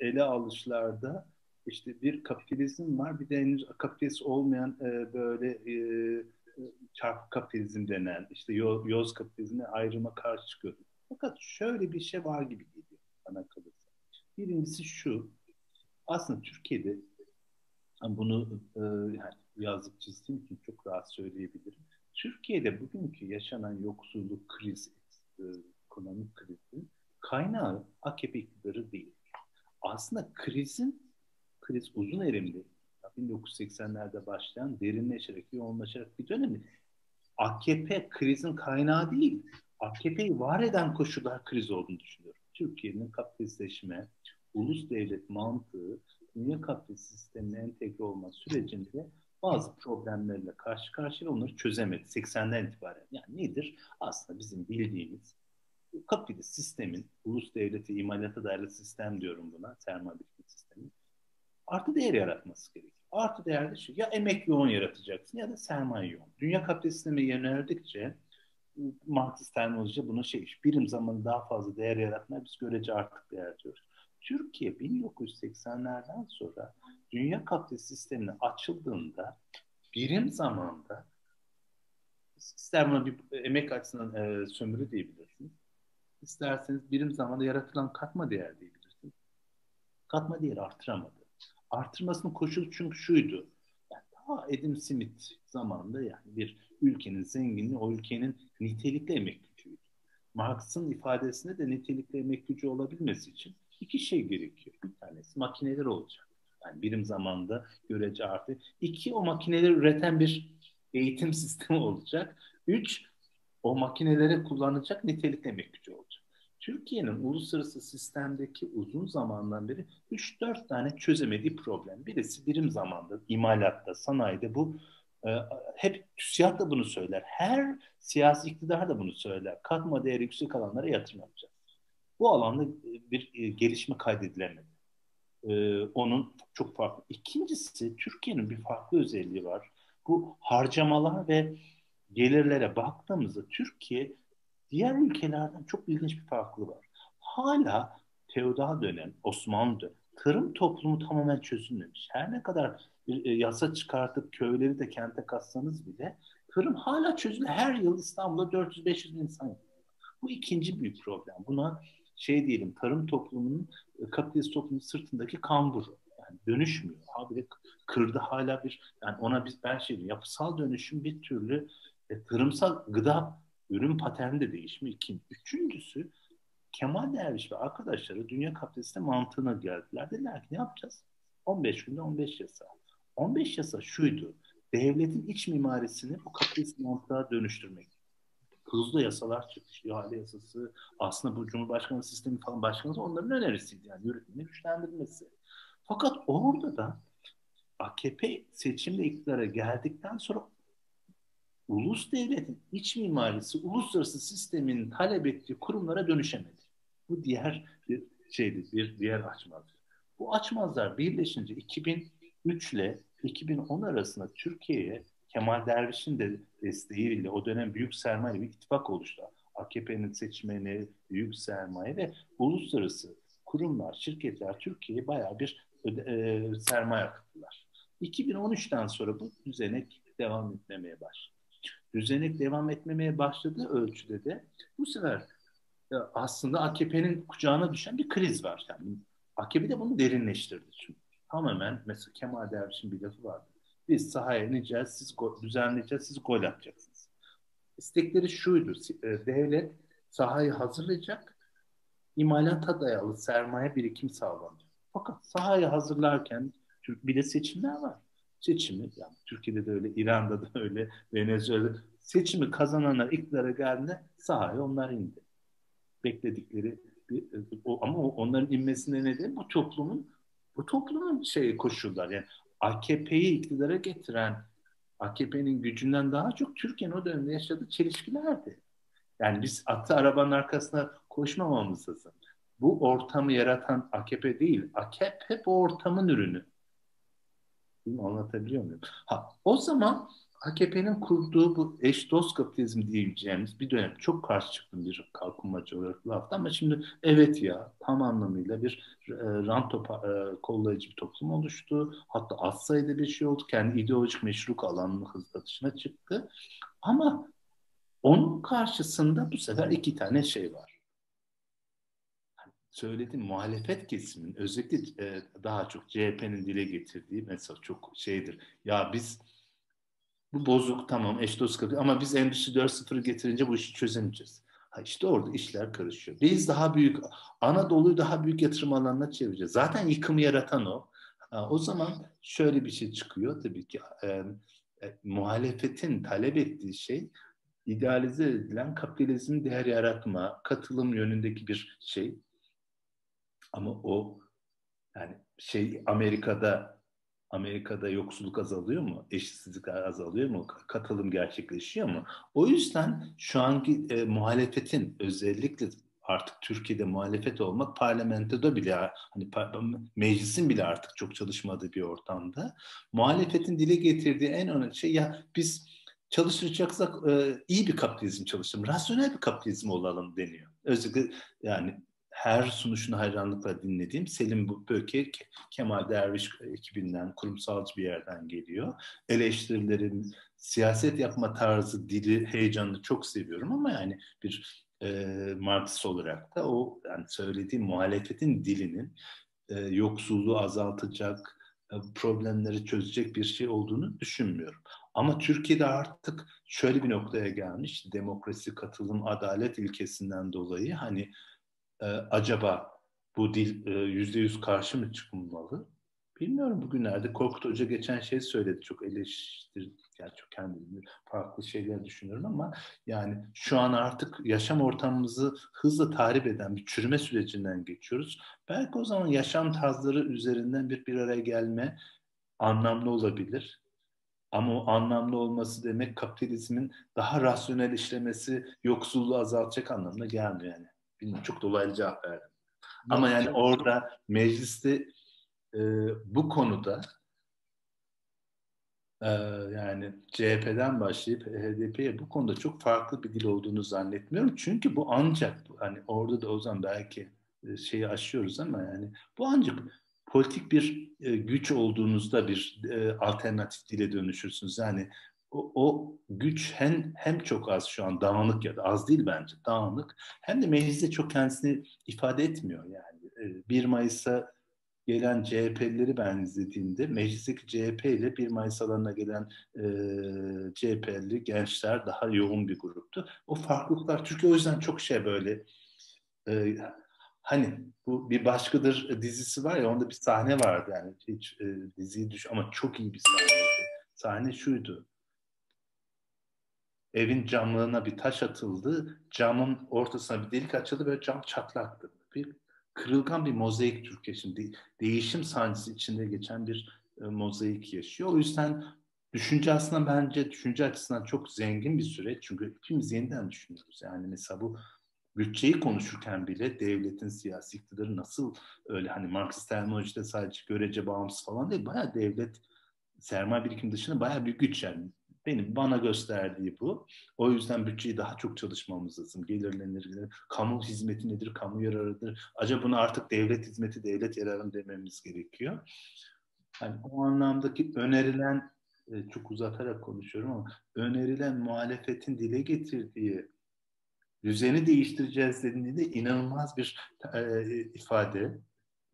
ele alışlarda işte bir kapitalizm var bir de henüz kapitalist olmayan e, böyle e, çarpı kapitalizm denen işte yoz kapitalizmine ayrıma karşı çıkıyordum. Fakat şöyle bir şey var gibi geliyor bana kalırsa. Birincisi şu, aslında Türkiye'de bunu e, yani yazıp çizdiğim için çok rahat söyleyebilirim. Türkiye'de bugünkü yaşanan yoksulluk krizi, e, ekonomik krizin kaynağı AKP iktidarı değil. Aslında krizin, kriz uzun erimli, 1980'lerde başlayan derinleşerek, yoğunlaşarak bir dönemi. AKP krizin kaynağı değil, AKP'yi var eden koşullar kriz olduğunu düşünüyorum. Türkiye'nin kapitalistleşme, ulus devlet mantığı, dünya kapitalist sistemine entegre olma sürecinde bazı problemlerle karşı karşıya onları çözemedi 80'den itibaren. Yani nedir? Aslında bizim bildiğimiz kapitalist sistemin, ulus devleti imalata dayalı sistem diyorum buna, sermaye sistemi, artı değer yaratması gerekiyor. Artı değer de şu, ya emek yoğun yaratacaksın ya da sermaye yoğun. Dünya kapitalist sisteme yöneldikçe Marksist terminoloji bunu şey, birim zamanı daha fazla değer yaratmaya biz görece artık değer diyoruz. Türkiye 1980'lerden sonra dünya kapitalist sistemine açıldığında birim zamanda ister buna bir emek açısından e, sömürü diyebilirsiniz. İsterseniz birim zamanda yaratılan katma değer diyebilirsiniz. Katma değer artıramadı. Artırmasının koşulu çünkü şuydu. Yani daha Adam Smith zamanında yani bir ülkenin zenginliği o ülkenin nitelikli emek gücüydü. Marx'ın ifadesinde de nitelikli emek gücü olabilmesi için iki şey gerekiyor. Bir tanesi makineler olacak. Yani birim zamanda görece artı. İki, o makineleri üreten bir eğitim sistemi olacak. Üç, o makineleri kullanacak nitelikli emek gücü olacak. Türkiye'nin uluslararası sistemdeki uzun zamandan beri 3-4 tane çözemediği problem. Birisi birim zamanda, imalatta, sanayide bu hep TÜSİAD da bunu söyler. Her siyasi iktidar da bunu söyler. Katma değeri yüksek alanlara yatırım yapacak. Bu alanda bir e, gelişme kaydedilemedi. E, onun çok farklı. İkincisi Türkiye'nin bir farklı özelliği var. Bu harcamalar ve gelirlere baktığımızda Türkiye diğer ülkelerden çok ilginç bir farklı var. Hala feodal dönem, Osmanlı dönem, tarım toplumu tamamen çözülmemiş. Her ne kadar bir e, yasa çıkartıp köyleri de kente katsanız bile tarım hala çözülü. Her yıl İstanbul'da 400-500 bin insan yapıyor. Bu ikinci büyük problem. Buna şey diyelim tarım toplumunun e, kapitalist toplumun sırtındaki kamburu. Yani dönüşmüyor. Habire kırdı hala bir yani ona biz ben şey yapısal dönüşüm bir türlü e, tarımsal gıda ürün paterni de değişmiyor. İkinci. Üçüncüsü Kemal Derviş ve arkadaşları dünya kapitaliste mantığına geldiler. Dediler ki ne yapacağız? 15 günde 15 yasa. 15 yasa şuydu. Devletin iç mimarisini bu kapitalist mantığa dönüştürmek hızlı yasalar çıkmış. İhale yasası, aslında bu Cumhurbaşkanı sistemi falan başkanı onların önerisiydi. Yani yürütmeyi güçlendirmesi. Fakat orada da AKP seçimle iktidara geldikten sonra ulus devletin iç mimarisi uluslararası sistemin talep ettiği kurumlara dönüşemedi. Bu diğer bir şeydi, bir diğer açmaz. Bu açmazlar birleşince 2003 ile 2010 arasında Türkiye'ye Kemal Derviş'in de desteğiyle o dönem büyük sermaye bir ittifak oluştu. AKP'nin seçmeni, büyük sermaye ve uluslararası kurumlar, şirketler Türkiye'ye bayağı bir e, sermaye akıttılar. 2013'ten sonra bu düzenek devam etmemeye başladı. Düzenek devam etmemeye başladığı ölçüde de bu sefer aslında AKP'nin kucağına düşen bir kriz var. Yani AKP de bunu derinleştirdi. Çünkü tamamen mesela Kemal Derviş'in bir lafı vardı. Biz sahaya ineceğiz, siz go- düzenleyeceğiz, siz gol atacaksınız. İstekleri şuydu, e, devlet sahayı hazırlayacak, imalata dayalı sermaye birikim sağlanacak. Fakat sahayı hazırlarken bir de seçimler var. Seçimi, yani Türkiye'de de öyle, İran'da da öyle, Venezuela'da seçimi kazananlar iktidara geldiğinde sahaya onlar indi. Bekledikleri bir, o, ama onların inmesine neden bu toplumun bu toplumun şey koşullar yani AKP'yi iktidara getiren AKP'nin gücünden daha çok Türkiye'nin o dönemde yaşadığı çelişkilerdi. Yani biz atı arabanın arkasına koşmamamız lazım. Bu ortamı yaratan AKP değil. AKP bu ortamın ürünü. Mi? Anlatabiliyor muyum? Ha, o zaman AKP'nin kurduğu bu eş dost kapitalizm diyeceğimiz bir dönem çok karşı çıktım bir kalkınmacı olarak lafta ama şimdi evet ya tam anlamıyla bir e, rant e, kollayıcı bir toplum oluştu. Hatta az sayıda bir şey oldu. Kendi ideolojik meşruk alanının hızla dışına çıktı. Ama onun karşısında bu sefer iki tane şey var söylediğim muhalefet kesiminin özellikle e, daha çok CHP'nin dile getirdiği mesela çok şeydir. Ya biz bu bozuk tamam eş dost kapı ama biz Endüstri 4.0'ı getirince bu işi çözemeyeceğiz. Ha işte orada işler karışıyor. Biz daha büyük, Anadolu'yu daha büyük yatırım alanına çevireceğiz. Zaten yıkımı yaratan o. Ha, o zaman şöyle bir şey çıkıyor tabii ki. E, e, muhalefetin talep ettiği şey idealize edilen kapitalizmin değer yaratma, katılım yönündeki bir şey. Ama o yani şey Amerika'da Amerika'da yoksulluk azalıyor mu? Eşitsizlik azalıyor mu? Katılım gerçekleşiyor mu? O yüzden şu anki e, muhalefetin özellikle artık Türkiye'de muhalefet olmak parlamentoda bile hani meclisin bile artık çok çalışmadığı bir ortamda muhalefetin dile getirdiği en önemli şey ya biz çalışacaksak e, iyi bir kapitalizm çalışalım, rasyonel bir kapitalizm olalım deniyor. Özellikle yani her sunuşunu hayranlıkla dinlediğim Selim Böke, Kemal Derviş ekibinden, kurumsalcı bir yerden geliyor. Eleştirilerin, siyaset yapma tarzı, dili, heyecanını çok seviyorum ama yani bir e, Marksist olarak da o yani söylediğim muhalefetin dilinin e, yoksulluğu azaltacak, e, problemleri çözecek bir şey olduğunu düşünmüyorum. Ama Türkiye'de artık şöyle bir noktaya gelmiş, demokrasi, katılım, adalet ilkesinden dolayı hani e, acaba bu dil e, yüzde yüz karşı mı çıkmalı? Bilmiyorum bugünlerde Korkut Hoca geçen şey söyledi çok eleştir yani çok kendimi farklı şeyler düşünüyorum ama yani şu an artık yaşam ortamımızı hızla tahrip eden bir çürüme sürecinden geçiyoruz. Belki o zaman yaşam tarzları üzerinden bir bir araya gelme anlamlı olabilir. Ama o anlamlı olması demek kapitalizmin daha rasyonel işlemesi yoksulluğu azaltacak anlamına gelmiyor yani. Bilmiyorum, çok dolaylı cevap verdim. Ama yani orada mecliste e, bu konuda e, yani CHP'den başlayıp HDP'ye bu konuda çok farklı bir dil olduğunu zannetmiyorum. Çünkü bu ancak hani orada da o zaman belki e, şeyi aşıyoruz ama yani bu ancak politik bir e, güç olduğunuzda bir e, alternatif dile dönüşürsünüz. Yani o, o güç hem hem çok az şu an dağınık ya da az değil bence dağınık hem de mecliste çok kendisini ifade etmiyor yani. 1 Mayıs'a gelen CHP'lileri ben izlediğimde meclisteki CHP ile 1 Mayıs alanına gelen e, CHP'li gençler daha yoğun bir gruptu. O farklılıklar Türkiye o yüzden çok şey böyle e, hani bu bir başkadır dizisi var ya onda bir sahne vardı yani hiç e, diziyi düş ama çok iyi bir sahneydi. Sahne şuydu evin camlarına bir taş atıldı. Camın ortasına bir delik açıldı ve cam çatlaktı. Bir kırılgan bir mozaik Türkiye şimdi değişim sancısı içinde geçen bir e, mozaik yaşıyor. O yüzden düşünce aslında bence düşünce açısından çok zengin bir süreç. Çünkü hepimiz yeniden düşünüyoruz. Yani mesela bu bütçeyi konuşurken bile devletin siyasi iktidarı nasıl öyle hani Marksist terminolojide sadece görece bağımsız falan değil. Bayağı devlet sermaye birikim dışında bayağı bir güç yani benim bana gösterdiği bu. O yüzden bütçeyi daha çok çalışmamız lazım. Gelirlenir, kamu hizmeti nedir, kamu yararıdır. Acaba bunu artık devlet hizmeti, devlet yararı dememiz gerekiyor. Yani o anlamdaki önerilen, e, çok uzatarak konuşuyorum ama önerilen muhalefetin dile getirdiği düzeni değiştireceğiz dediğinde inanılmaz bir e, ifade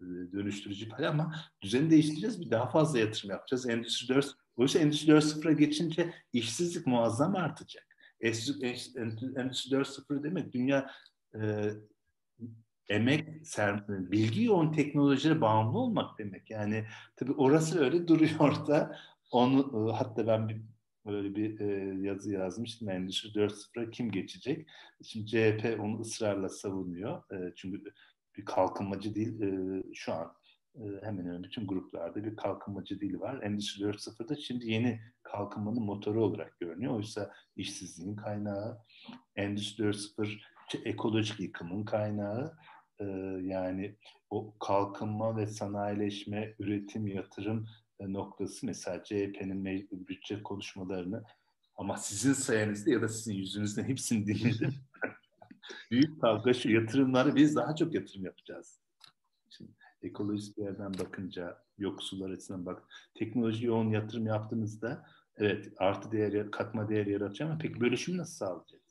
e, dönüştürücü ifade ama düzeni değiştireceğiz bir daha fazla yatırım yapacağız. Endüstri 4 Dolayısıyla Endüstri 4.0'a geçince işsizlik muazzam artacak. Endüstri 4.0 demek dünya e, emek, ser, bilgi yoğun teknolojilere bağımlı olmak demek. Yani tabii orası öyle duruyor da onu e, hatta ben bir böyle bir e, yazı yazmıştım. Endüstri 4.0'a kim geçecek? Şimdi CHP onu ısrarla savunuyor. E, çünkü bir kalkınmacı değil e, şu an hemen hemen bütün gruplarda bir kalkınmacı dili var. Endüstri 4.0'da şimdi yeni kalkınmanın motoru olarak görünüyor. Oysa işsizliğin kaynağı, Endüstri 4.0 ekolojik yıkımın kaynağı, e, yani o kalkınma ve sanayileşme, üretim, yatırım noktası mesela CHP'nin bütçe konuşmalarını ama sizin sayenizde ya da sizin yüzünüzden hepsini dinledim. Büyük kavga şu yatırımları biz daha çok yatırım yapacağız. Şimdi ekolojik bir yerden bakınca, yoksullar açısından bak, teknoloji yoğun yatırım yaptığınızda evet artı değer, katma değer yaratacak ama peki bölüşümü nasıl sağlayacak?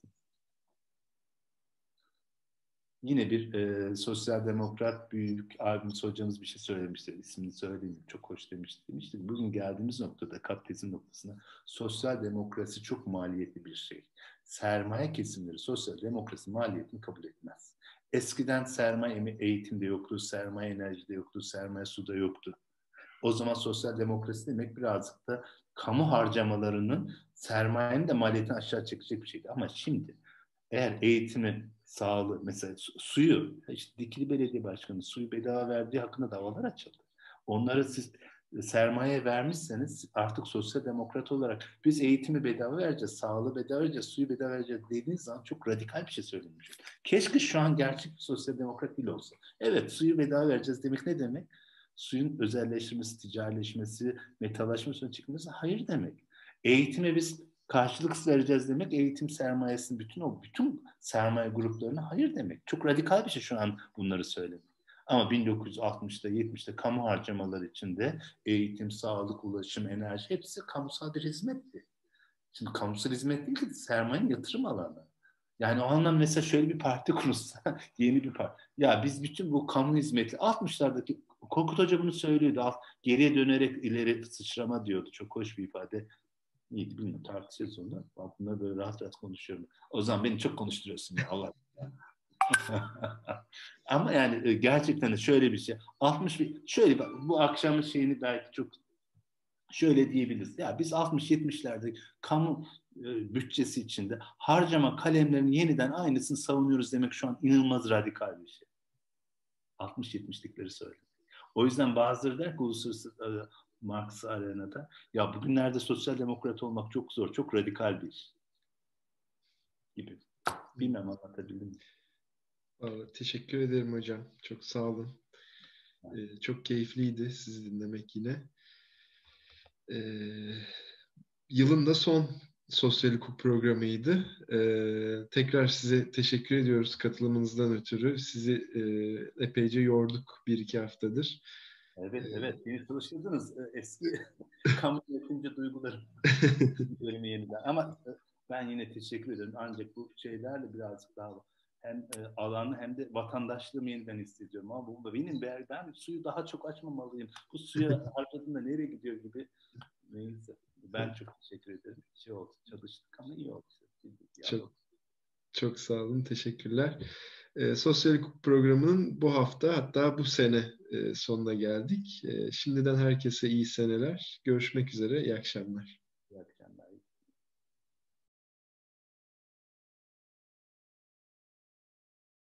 yine bir e, sosyal demokrat büyük abimiz hocamız bir şey söylemişti. İsmini söyleyeyim. Çok hoş demişti. Demişti bugün geldiğimiz noktada kapitalizm noktasına sosyal demokrasi çok maliyetli bir şey. Sermaye kesimleri sosyal demokrasi maliyetini kabul etmez. Eskiden sermaye eğitimde yoktu, sermaye enerjide yoktu, sermaye suda yoktu. O zaman sosyal demokrasi demek birazcık da kamu harcamalarının sermayenin de maliyetini aşağı çekecek bir şeydi. Ama şimdi eğer eğitimi sağlığı, mesela suyu, işte Dikili Belediye Başkanı suyu bedava verdiği hakkında davalar açıldı. Onları siz sermaye vermişseniz artık sosyal demokrat olarak biz eğitimi bedava vereceğiz, sağlığı bedava vereceğiz, suyu bedava vereceğiz dediğiniz zaman çok radikal bir şey söylemiş. Keşke şu an gerçek bir sosyal demokrat bile olsa. Evet suyu bedava vereceğiz demek ne demek? Suyun özelleşmesi, ticarileşmesi, metalaşması çıkması hayır demek. Eğitime biz karşılıksız vereceğiz demek eğitim sermayesinin bütün o bütün sermaye gruplarına hayır demek. Çok radikal bir şey şu an bunları söylemek. Ama 1960'da 70'te kamu harcamaları içinde eğitim, sağlık, ulaşım, enerji hepsi kamusal bir hizmetti. Şimdi kamusal hizmet değil ki sermayenin yatırım alanı. Yani o anlamda mesela şöyle bir parti kurulsa, yeni bir parti. Ya biz bütün bu kamu hizmeti 60'lardaki Korkut Hoca bunu söylüyordu. Geriye dönerek ileri sıçrama diyordu. Çok hoş bir ifade neydi bilmiyorum tartışacağız onu. Bunları böyle rahat rahat konuşuyorum. O zaman beni çok konuşturuyorsun ya Allah. Ama yani e, gerçekten de şöyle bir şey. 60 bir, şöyle bu akşamın şeyini belki çok şöyle diyebiliriz. Ya biz 60-70'lerde kamu e, bütçesi içinde harcama kalemlerinin yeniden aynısını savunuyoruz demek şu an inanılmaz radikal bir şey. 60-70'likleri söyle. O yüzden bazıları der ki uluslararası e, Marx Arena'da. Ya bugünlerde sosyal demokrat olmak çok zor, çok radikal bir iş gibi. Bilmem anlatabildim mi?
Vallahi teşekkür ederim hocam. Çok sağ olun. Ee, çok keyifliydi sizi dinlemek yine. Ee, yılın da son sosyal hukuk programıydı. Ee, tekrar size teşekkür ediyoruz katılımınızdan ötürü. Sizi e, epeyce yorduk bir iki haftadır.
Evet, evet. Beni çalıştırdınız. Ee, eski kamu yönetimci duygularım. Yeniden. Ama e, ben yine teşekkür ederim. Ancak bu şeylerle birazcık daha hem e, alanı hem de vatandaşlığımı yeniden hissediyorum. Ama bu benim ben, ben suyu daha çok açmamalıyım. Bu suya harcadığında nereye gidiyor gibi. Neyse. Ben çok teşekkür ederim. Şey oldu, çalıştık ama iyi oldu.
Çok, çok sağ olun. Teşekkürler. E, Sosyal hukuk programının bu hafta hatta bu sene e, sonuna geldik. E, şimdiden herkese iyi seneler. Görüşmek üzere. İyi akşamlar.